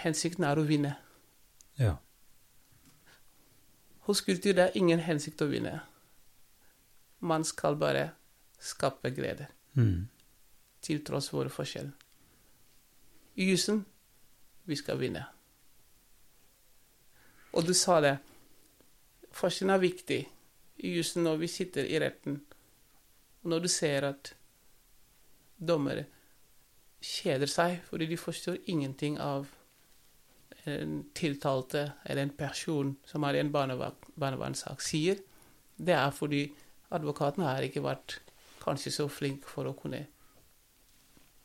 hensikten er å vinne. Ja. Hos kultur det er ingen hensikt å vinne. Man skal bare skape glede, Mm. til tross for våre forskjeller. I jussen vi skal vinne. Og du sa det. Forskjellen er viktig. I jussen når vi sitter i retten, og når du ser at dommere kjeder seg fordi de forstår ingenting av en tiltalte eller en person som har en barnevernssak, sier, det er fordi advokaten har ikke vært kanskje så flink for å kunne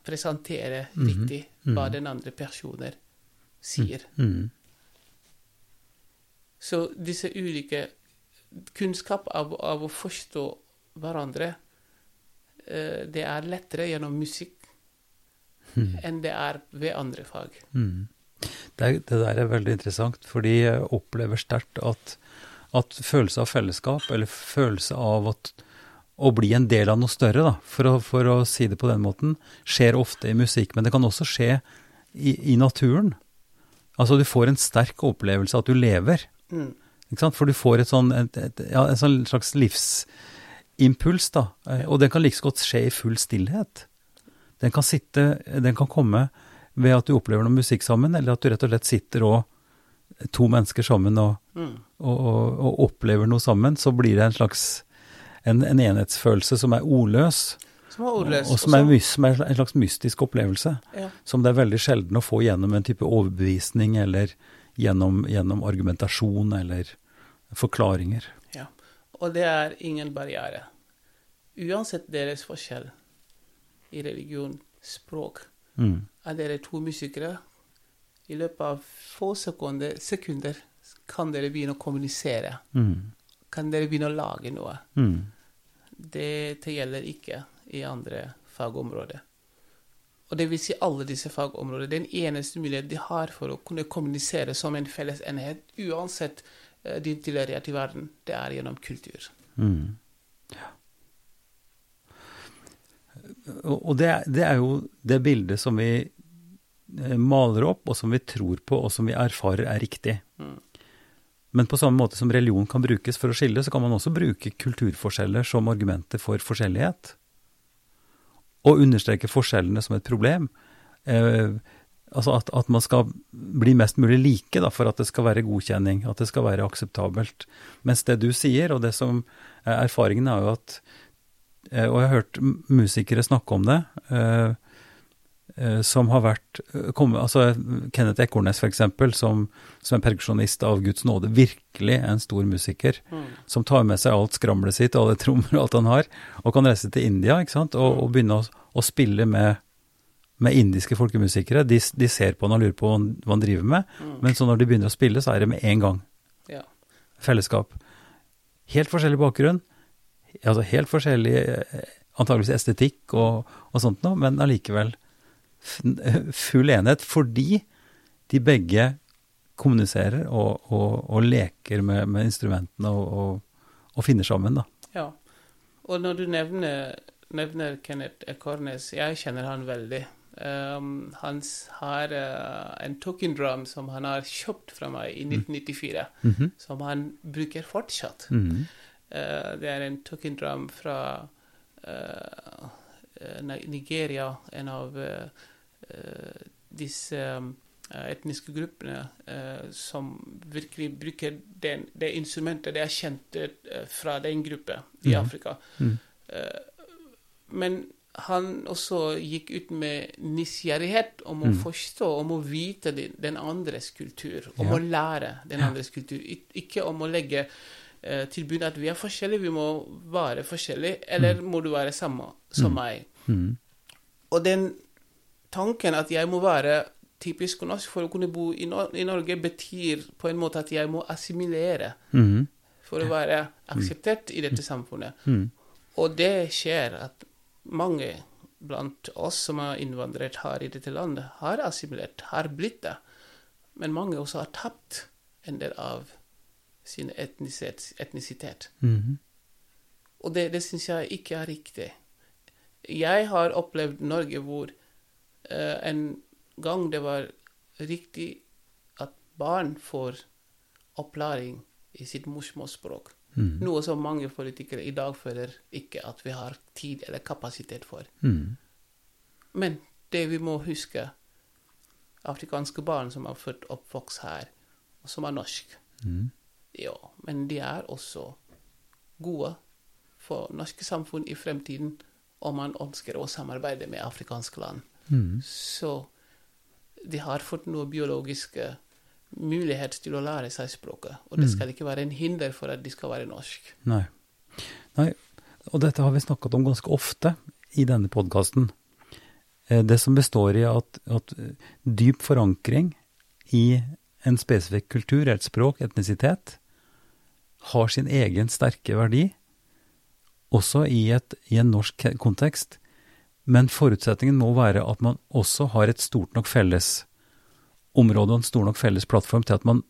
presentere Mhm, riktig hva mhm. den andre personen sier. Mm. Så disse ulike kunnskap av, av å forstå hverandre, eh, det er lettere gjennom musikk Mm. enn det er ved andre fag. Mm. Det, det der er veldig interessant, fordi jeg opplever sterkt at, at følelse av fellesskap, eller følelse av at, å bli en del av noe større, da, for å, for å si det på den måten, skjer ofte i musikk. Men det kan også skje i, i naturen. Altså du får en sterk opplevelse av at du lever. Mm. For du får et sånn, et, et, ja, en sånn slags livsimpuls, da. Eh, Og den kan like så godt skje i full stillhet. Den kan sitte, den kan komme ved at du opplever noe musikk sammen, eller at du rett og slett sitter og to mennesker sammen og, Mm. og, og, og opplever noe sammen, så blir det en slags en, en enhetsfølelse som er ordløs, Som er og, ordløs. og som er, som er en slags mystisk opplevelse. ja. Som det er veldig sjelden å få gjennom en type overbevisning, eller gjennom, gjennom argumentasjon, eller forklaringer. Ja. Og det er ingen barriere. Uansett deres forskjell i religion, språk, Mm. er dere to musikere. I løpet av få sekunder, sekunder kan dere begynne å kommunisere. Mm. Kan dere begynne å lage noe. Mm. Det, det gjelder ikke i andre fagområder. Og det vil si alle disse fagområder. Den eneste mulighet de har for å kunne kommunisere som en felles enhet, uansett eh, din tilhørighet i verden, det er gjennom kultur. Mm. Ja. Og det, det er jo det bildet som vi eh, maler opp, og som vi tror på, og som vi erfarer er riktig. Mm. Men på samme måte som religion kan brukes for å skille, så kan man også bruke kulturforskjeller som argumenter for forskjellighet. Og understreke forskjellene som et problem. Eh, altså at, at man skal bli mest mulig like da, for at det skal være godkjenning, at det skal være akseptabelt. Mens det du sier, og det som er erfaringen, er jo at Og jeg har hørt musikere snakke om det. eh, eh, som har vært eh, kommet, altså Kenneth Ekornes, f.eks., som, som er perkusjonist av Guds nåde. Virkelig en stor musiker. Mm. Som tar med seg alt skramlet sitt, alle trommer og alt han har, og kan reise til India ikke sant? Og, og begynne å, å spille med, med indiske folkemusikere. De, de ser på han og lurer på hva han driver med, Mm. men så når de begynner å spille, så er det med en gang Ja. fellesskap. Helt forskjellig bakgrunn, altså helt forskjellig eh, antageligvis estetikk og, og sånt noe, men allikevel full enhet fordi de begge kommuniserer og, og, og leker med, med instrumentene og, og, finner sammen, da. ja. Og når du nevner, nevner Kenneth Ekornes, jeg kjenner han veldig. Um, han har uh, en token drum som han har kjøpt fra meg i 1994, Mhm. som han bruker fortsatt. Mm Eh, det er en token fra eh, eh, Nigeria, en av eh, eh, disse eh, etniske gruppene eh, som virkelig bruker den, det instrumentet det er kjent eh, fra den gruppen i Mhm. Afrika. Mm. Eh, men han også gikk ut med nysgjerrighet om å Mm. forstå, om å vite den, andres kultur, om Ja. å lære den andres kultur. Ikke om å legge eh, tilbud at vi er forskjellige, vi må være forskjellige, eller må du være samme som Mm. meg. Mm. Og den tanken at jeg må være typisk norsk for å kunne bo i, Nor i Norge, betyr på en måte at jeg må assimilere Mm. for å være akseptert i dette samfunnet. Mm. Og det skjer at mange blant oss som har innvandret her i dette landet, har assimilert, har blitt det. Men mange også har tapt en del av sin etnisitet. etnisitet. Mm. Og det, det syns jeg ikke er riktig. Jeg har opplevd Norge hvor uh, en gang det var riktig at barn får opplæring i sitt morsmålsspråk. Mm. Noe som mange politikere i dag føler ikke at vi har tid eller kapasitet for. Mm. Men det vi må huske Afrikanske barn som er født og oppvokst her, og som er norsk, Mm. Ja, men de er også gode for norske samfunn i fremtiden om man ønsker å samarbeide med afrikanske land. Mm. Så de har fått noe biologiske mulighet til å lære seg språket. Og det Mm. skal ikke være en hinder for at de skal være norsk. Nei. Nei. Og dette har vi snakket om ganske ofte i denne podkasten. Det som består i at, at eh, dyp forankring i en spesifikk kultur, et språk, etnisitet, har sin egen sterke verdi, også i, et, i en norsk kontekst. Men forutsetningen må være at man også har et stort nok felles område og en stor nok felles plattform til at man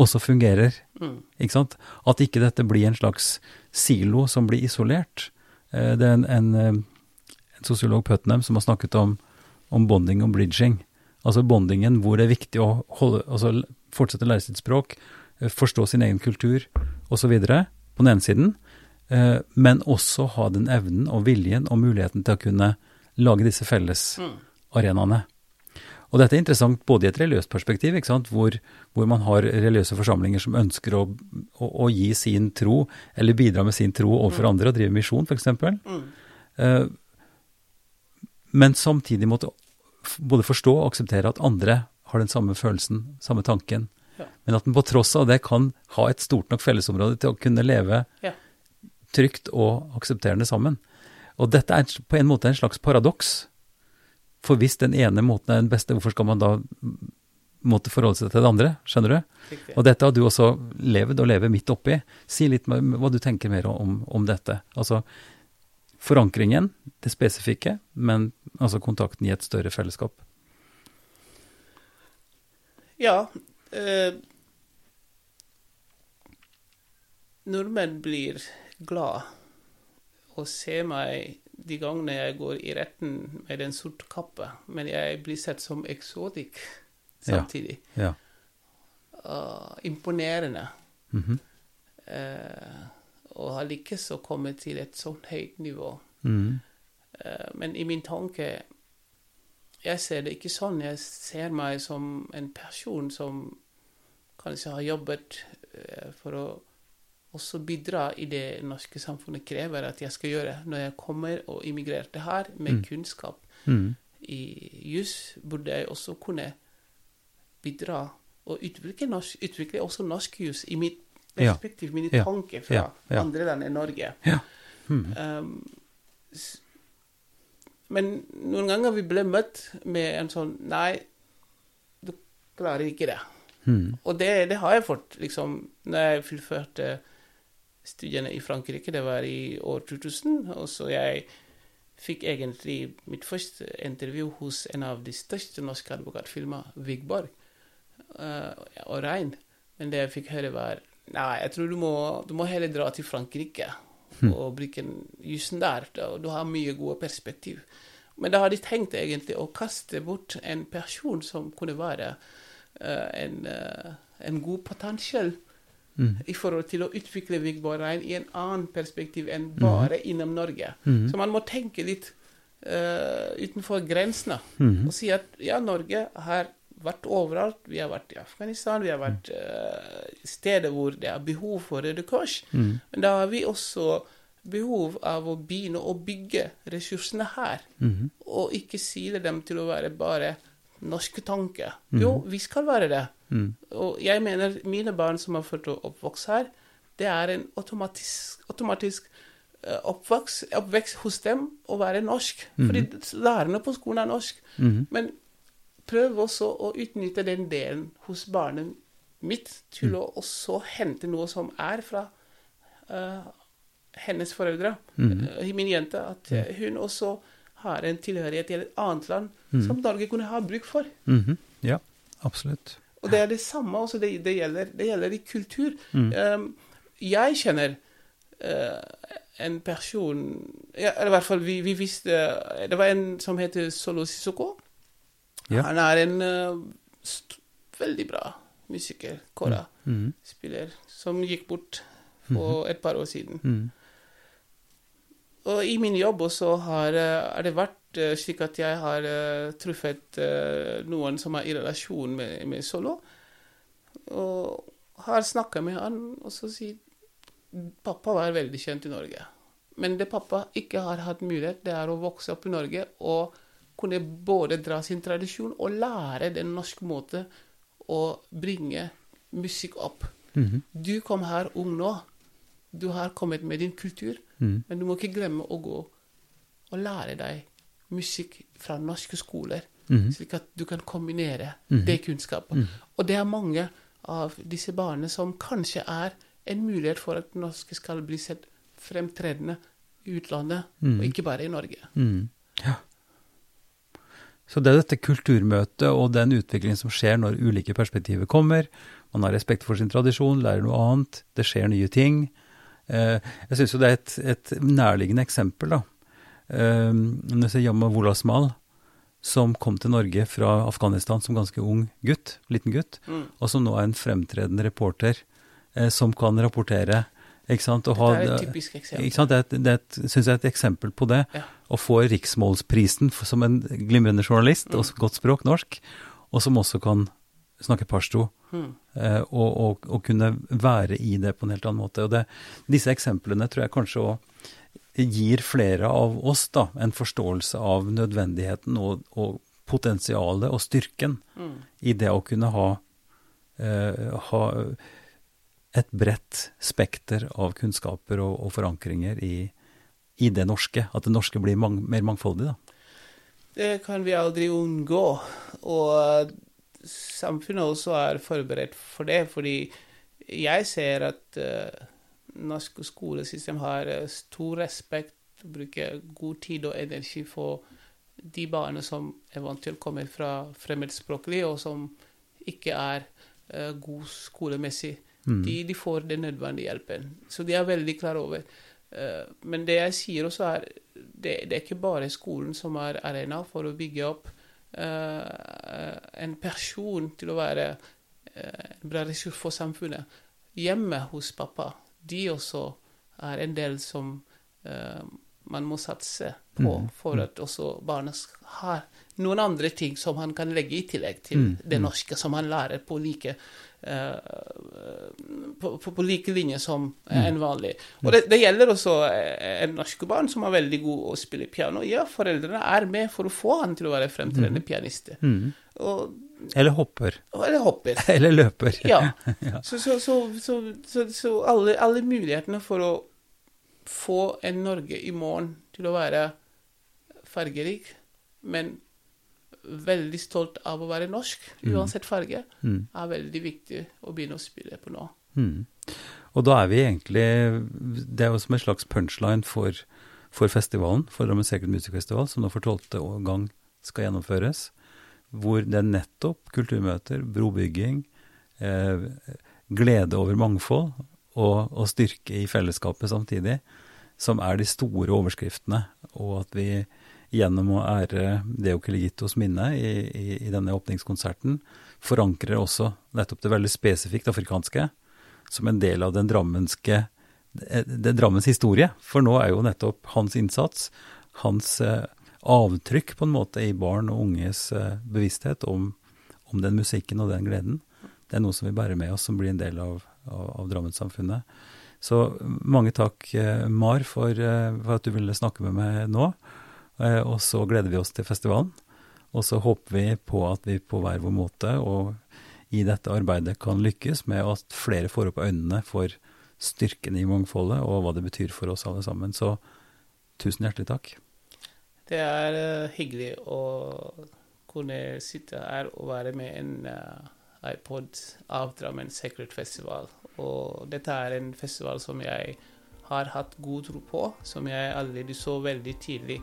også fungerer Mm. ikke sant? At ikke dette blir en slags silo som blir isolert. Eh, Det er en, en, eh, en sosiolog Putnam som har snakket om, om bonding og bridging. Altså bondingen hvor det er viktig å holde, altså fortsette å lære sitt språk, forstå sin egen kultur osv. på den ene siden, eh, men også ha den evnen og viljen og muligheten til å kunne lage disse felles Mm. Og dette er interessant både i et religiøst perspektiv, ikke sant? Hvor, hvor man har religiøse forsamlinger som ønsker å, å, å gi sin tro, eller bidra med sin tro overfor andre, og drive misjon f.eks. Mm. Eh, men samtidig måtte både forstå og akseptere at andre har den samme følelsen, samme tanken. Ja. Men at den på tross av det kan ha et stort nok fellesområde til å kunne leve Ja. trygt og aksepterende sammen. Og dette er på en måte en slags paradoks. For hvis den ene måten er den beste, hvorfor skal man da måtte forholde seg til det andre? Skjønner du? Riktig. Og dette har du også levd og lever midt oppi. Si litt hva du tenker mer om, om dette. Altså forankringen, det spesifikke, men altså kontakten i et større fellesskap. Ja. Eh, nordmenn blir glad å se meg de gangene jeg går i retten med en sort kappe, men jeg blir sett som eksotisk samtidig. Ja. Ah, imponerende. Mm -hmm. uh, og har lykkes å komme til et sånt høyt nivå. Mhm. Uh, men i min tanke Jeg ser det ikke sånn. Jeg ser meg som en person som kanskje har jobbet eh, for å også bidra i det norske samfunnet krever at jeg skal gjøre når jeg kommer og immigrerte her med Mm. kunnskap mm. i juss, burde jeg også kunne bidra og utvikle, norsk, utvikle også norsk juss i mitt Ja. perspektiv, mine Ja. tanker fra Ja. Ja. andre land enn Norge. Mm. Um, men noen ganger vi ble møtt med en sånn Nei, du klarer ikke det. Mhm. Og det, det har jeg fått, liksom, når jeg fullførte studiene i Frankrike. Det var i år 2000. Og så jeg fikk egentlig mitt første intervju hos en av de største norske advokatfilmer, Vigborg uh, og Rein. Men det jeg fikk høre, var Nei, jeg tror du må, du må heller dra til Frankrike og bruke jussen der. og du har mye gode perspektiv. Men da har de tenkt egentlig å kaste bort en person som kunne være eh, en, eh, en god potensial mm. i forhold til å utvikle Vigborg i en annen perspektiv enn bare innom Norge. Mm. Så man må tenke litt uh, utenfor grensene Mhm. og si at ja, Norge har vært overalt. Vi har vært i Afghanistan, vi har vært uh, steder hvor det er behov for Røde Kors. Mm. Men da har vi også behov av å begynne å bygge ressursene her, og ikke sile dem til å være bare norske Mm. Jo, vi skal være det. Mm. Og jeg mener mine barn som har født og oppvokst her, det er en automatisk, automatisk eh, oppvokst, oppvekst hos dem å være norsk. Fordi lærerne på skolen er norsk. Mhm. Men prøv også å utnytte den delen hos barnet mitt til å også hente noe som er fra uh, hennes foreldre. uh, min jente. At hun også har en tilhørighet til et annet land som Norge kunne ha bruk for. Mhm. Ja, absolutt. Og det er det samme også det, det, gjelder, det gjelder i kultur. Um, jeg kjenner uh, en person ja, eller i hvert fall vi, vi visste Det var en som heter Solo Sissoko. Ja. Han er en uh, veldig bra musiker, kora, mm. spiller, som gikk bort for et par år siden. Og i min jobb også har, eh, har det vært eh, slik at jeg har eh, truffet eh, noen som er i relasjon med, med Solo, og har snakka med han, og så sier Pappa var veldig kjent i Norge. Men det pappa ikke har hatt mulighet, det er å vokse opp i Norge og kunne både dra sin tradisjon og lære den norske måten å bringe musikk opp. Mhm. Du kom her ung nå. Du har kommet med din kultur. Mhm. Men du må ikke glemme å gå og lære deg musikk fra norske skoler, mm. slik at du kan kombinere mm. det kunnskapet. Og det er mange av disse barna som kanskje er en mulighet for at norske skal bli sett fremtredende i utlandet, Mhm. og ikke bare i Norge. Mhm. Ja. Så det er dette kulturmøtet og den utviklingen som skjer når ulike perspektiver kommer. Man har respekt for sin tradisjon, lærer noe annet, det skjer nye ting. Eh, jeg syns jo det er et, et nærliggende eksempel, da. Eh, når jeg ser Yama Wolasmal, som kom til Norge fra Afghanistan som ganske ung gutt, liten gutt, Mm. og som nå er en fremtredende reporter eh, som kan rapportere. Ikke sant? Og Det er et typisk eksempel. ikke sant? Det er det er synes jeg er et eksempel på det. Ja. Å få riksmålsprisen som en glimrende journalist, Mm. og godt språk, norsk, og som også kan snakke pashto, Mm. og, og, og kunne være i det på en helt annen måte. Og det, disse eksemplene tror jeg kanskje òg gir flere av oss da, en forståelse av nødvendigheten og, og potensialet og styrken Mm. i det å kunne ha, eh, ha et bredt spekter av kunnskaper og, og forankringer i, i det norske. At det norske blir mang, mer mangfoldig, da. Det kan vi aldri unngå. Og samfunnet også er forberedt for det, fordi jeg ser at uh, norsk skolesystem har eh, stor respekt, bruker god tid og energi for de barna som eventuelt kommer fra fremmedspråklig, og som ikke er uh, god skolemessig. Mm. De, de får den nødvendige hjelpen. Så de er veldig klar over. Uh, men det jeg sier også er det, det er ikke bare skolen som er arena for å bygge opp en person til å være eh, en bra ressurs for samfunnet. Hjemme hos pappa, de også er en del som eh, man må satse på Mm, for at også barna har noen andre ting som han kan legge i tillegg til Mm, det mm. norske, som han lærer på like uh, på, på, på like linje som Mm. en vanlig. Og det, det gjelder også eh, en norsk barn som er veldig god å spille piano. Ja, foreldrene er med for å få han til å være fremtredende pianist. Mm. Og, Eller hopper. eller hopper. Eller løper. Ja. Ja. Så, så, så, så, så, så alle, alle mulighetene for å få en Norge i morgen til å være fargerik, men veldig stolt av å være norsk, Mm. uansett farge, Mm. er veldig viktig å begynne å spille på nå. Mm. Og da er vi egentlig Det er jo som en slags punchline for, for festivalen, for Drammen Secret Music Festival, som nå for tolvte gang skal gjennomføres. Hvor det er nettopp kulturmøter, brobygging, eh, glede over mangfold og, og styrke i fellesskapet samtidig, som er de store overskriftene. Og at vi gjennom å ære Deo Kiligitos minne i, i, i denne åpningskonserten, forankrer også nettopp det veldig spesifikt afrikanske som en del av den drammenske det Drammens historie. For nå er jo nettopp hans innsats, hans eh, avtrykk på en måte i barn og unges eh, bevissthet om, om den musikken og den gleden. Det er noe som vi bærer med oss, som blir en del av, av, av Drammenssamfunnet. Så mange takk, eh, Mar, for, eh, for, at du ville snakke med meg nå. Eh, og så gleder vi oss til festivalen. Og så håper vi på at vi på hver vår måte og i dette arbeidet kan lykkes med at flere får opp øynene for styrken i mangfoldet og hva det betyr for oss alle sammen. Så tusen hjertelig takk. Det er hyggelig å kunne sitte her og være med en iPod av Drammen Secret Festival. Og dette er en festival som jeg har hatt god tro på, som jeg allerede så veldig tidlig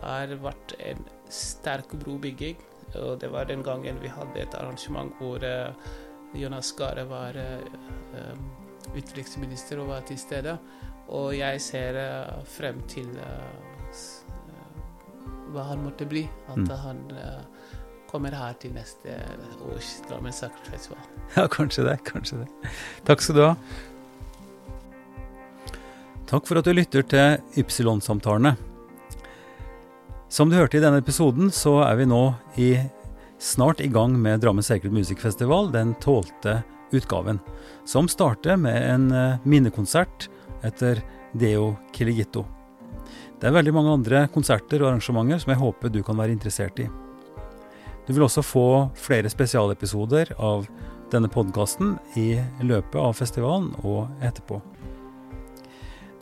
har vært en sterk brobygging. Og det var den gangen vi hadde et arrangement hvor uh, Jonas Gahr var uh, utenriksminister og var til stede. Og jeg ser frem til hva han måtte bli. At mm. han kommer her til neste års Drammen Festival. Ja, kanskje det. Kanskje det. Takk skal du ha. Takk for at du lytter til Ypsilon-samtalene. Som du hørte i denne episoden, så er vi nå i, snart i gang med Drammen Sacred Music Festival, den tolvte utgaven. Som starter med en eh, minnekonsert etter Deo Kiligito. Det er veldig mange andre konserter og arrangementer som jeg håper du kan være interessert i. Du vil også få flere spesialepisoder av denne podkasten i løpet av festivalen og etterpå.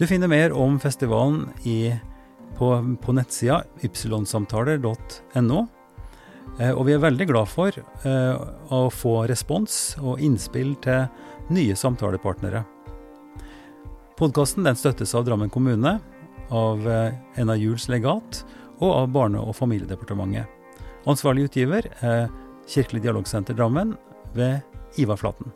Du finner mer om festivalen i, på, på nettsida ypsilonsamtaler.no. Eh, og vi er veldig glad for eh, å få respons og innspill til nye samtalepartnere. Podkasten støttes av Drammen kommune, av eh, NA Juels legat og av Barne- og familiedepartementet. Ansvarlig utgiver er Kirkelig dialogsenter Drammen ved Ivar Flaten.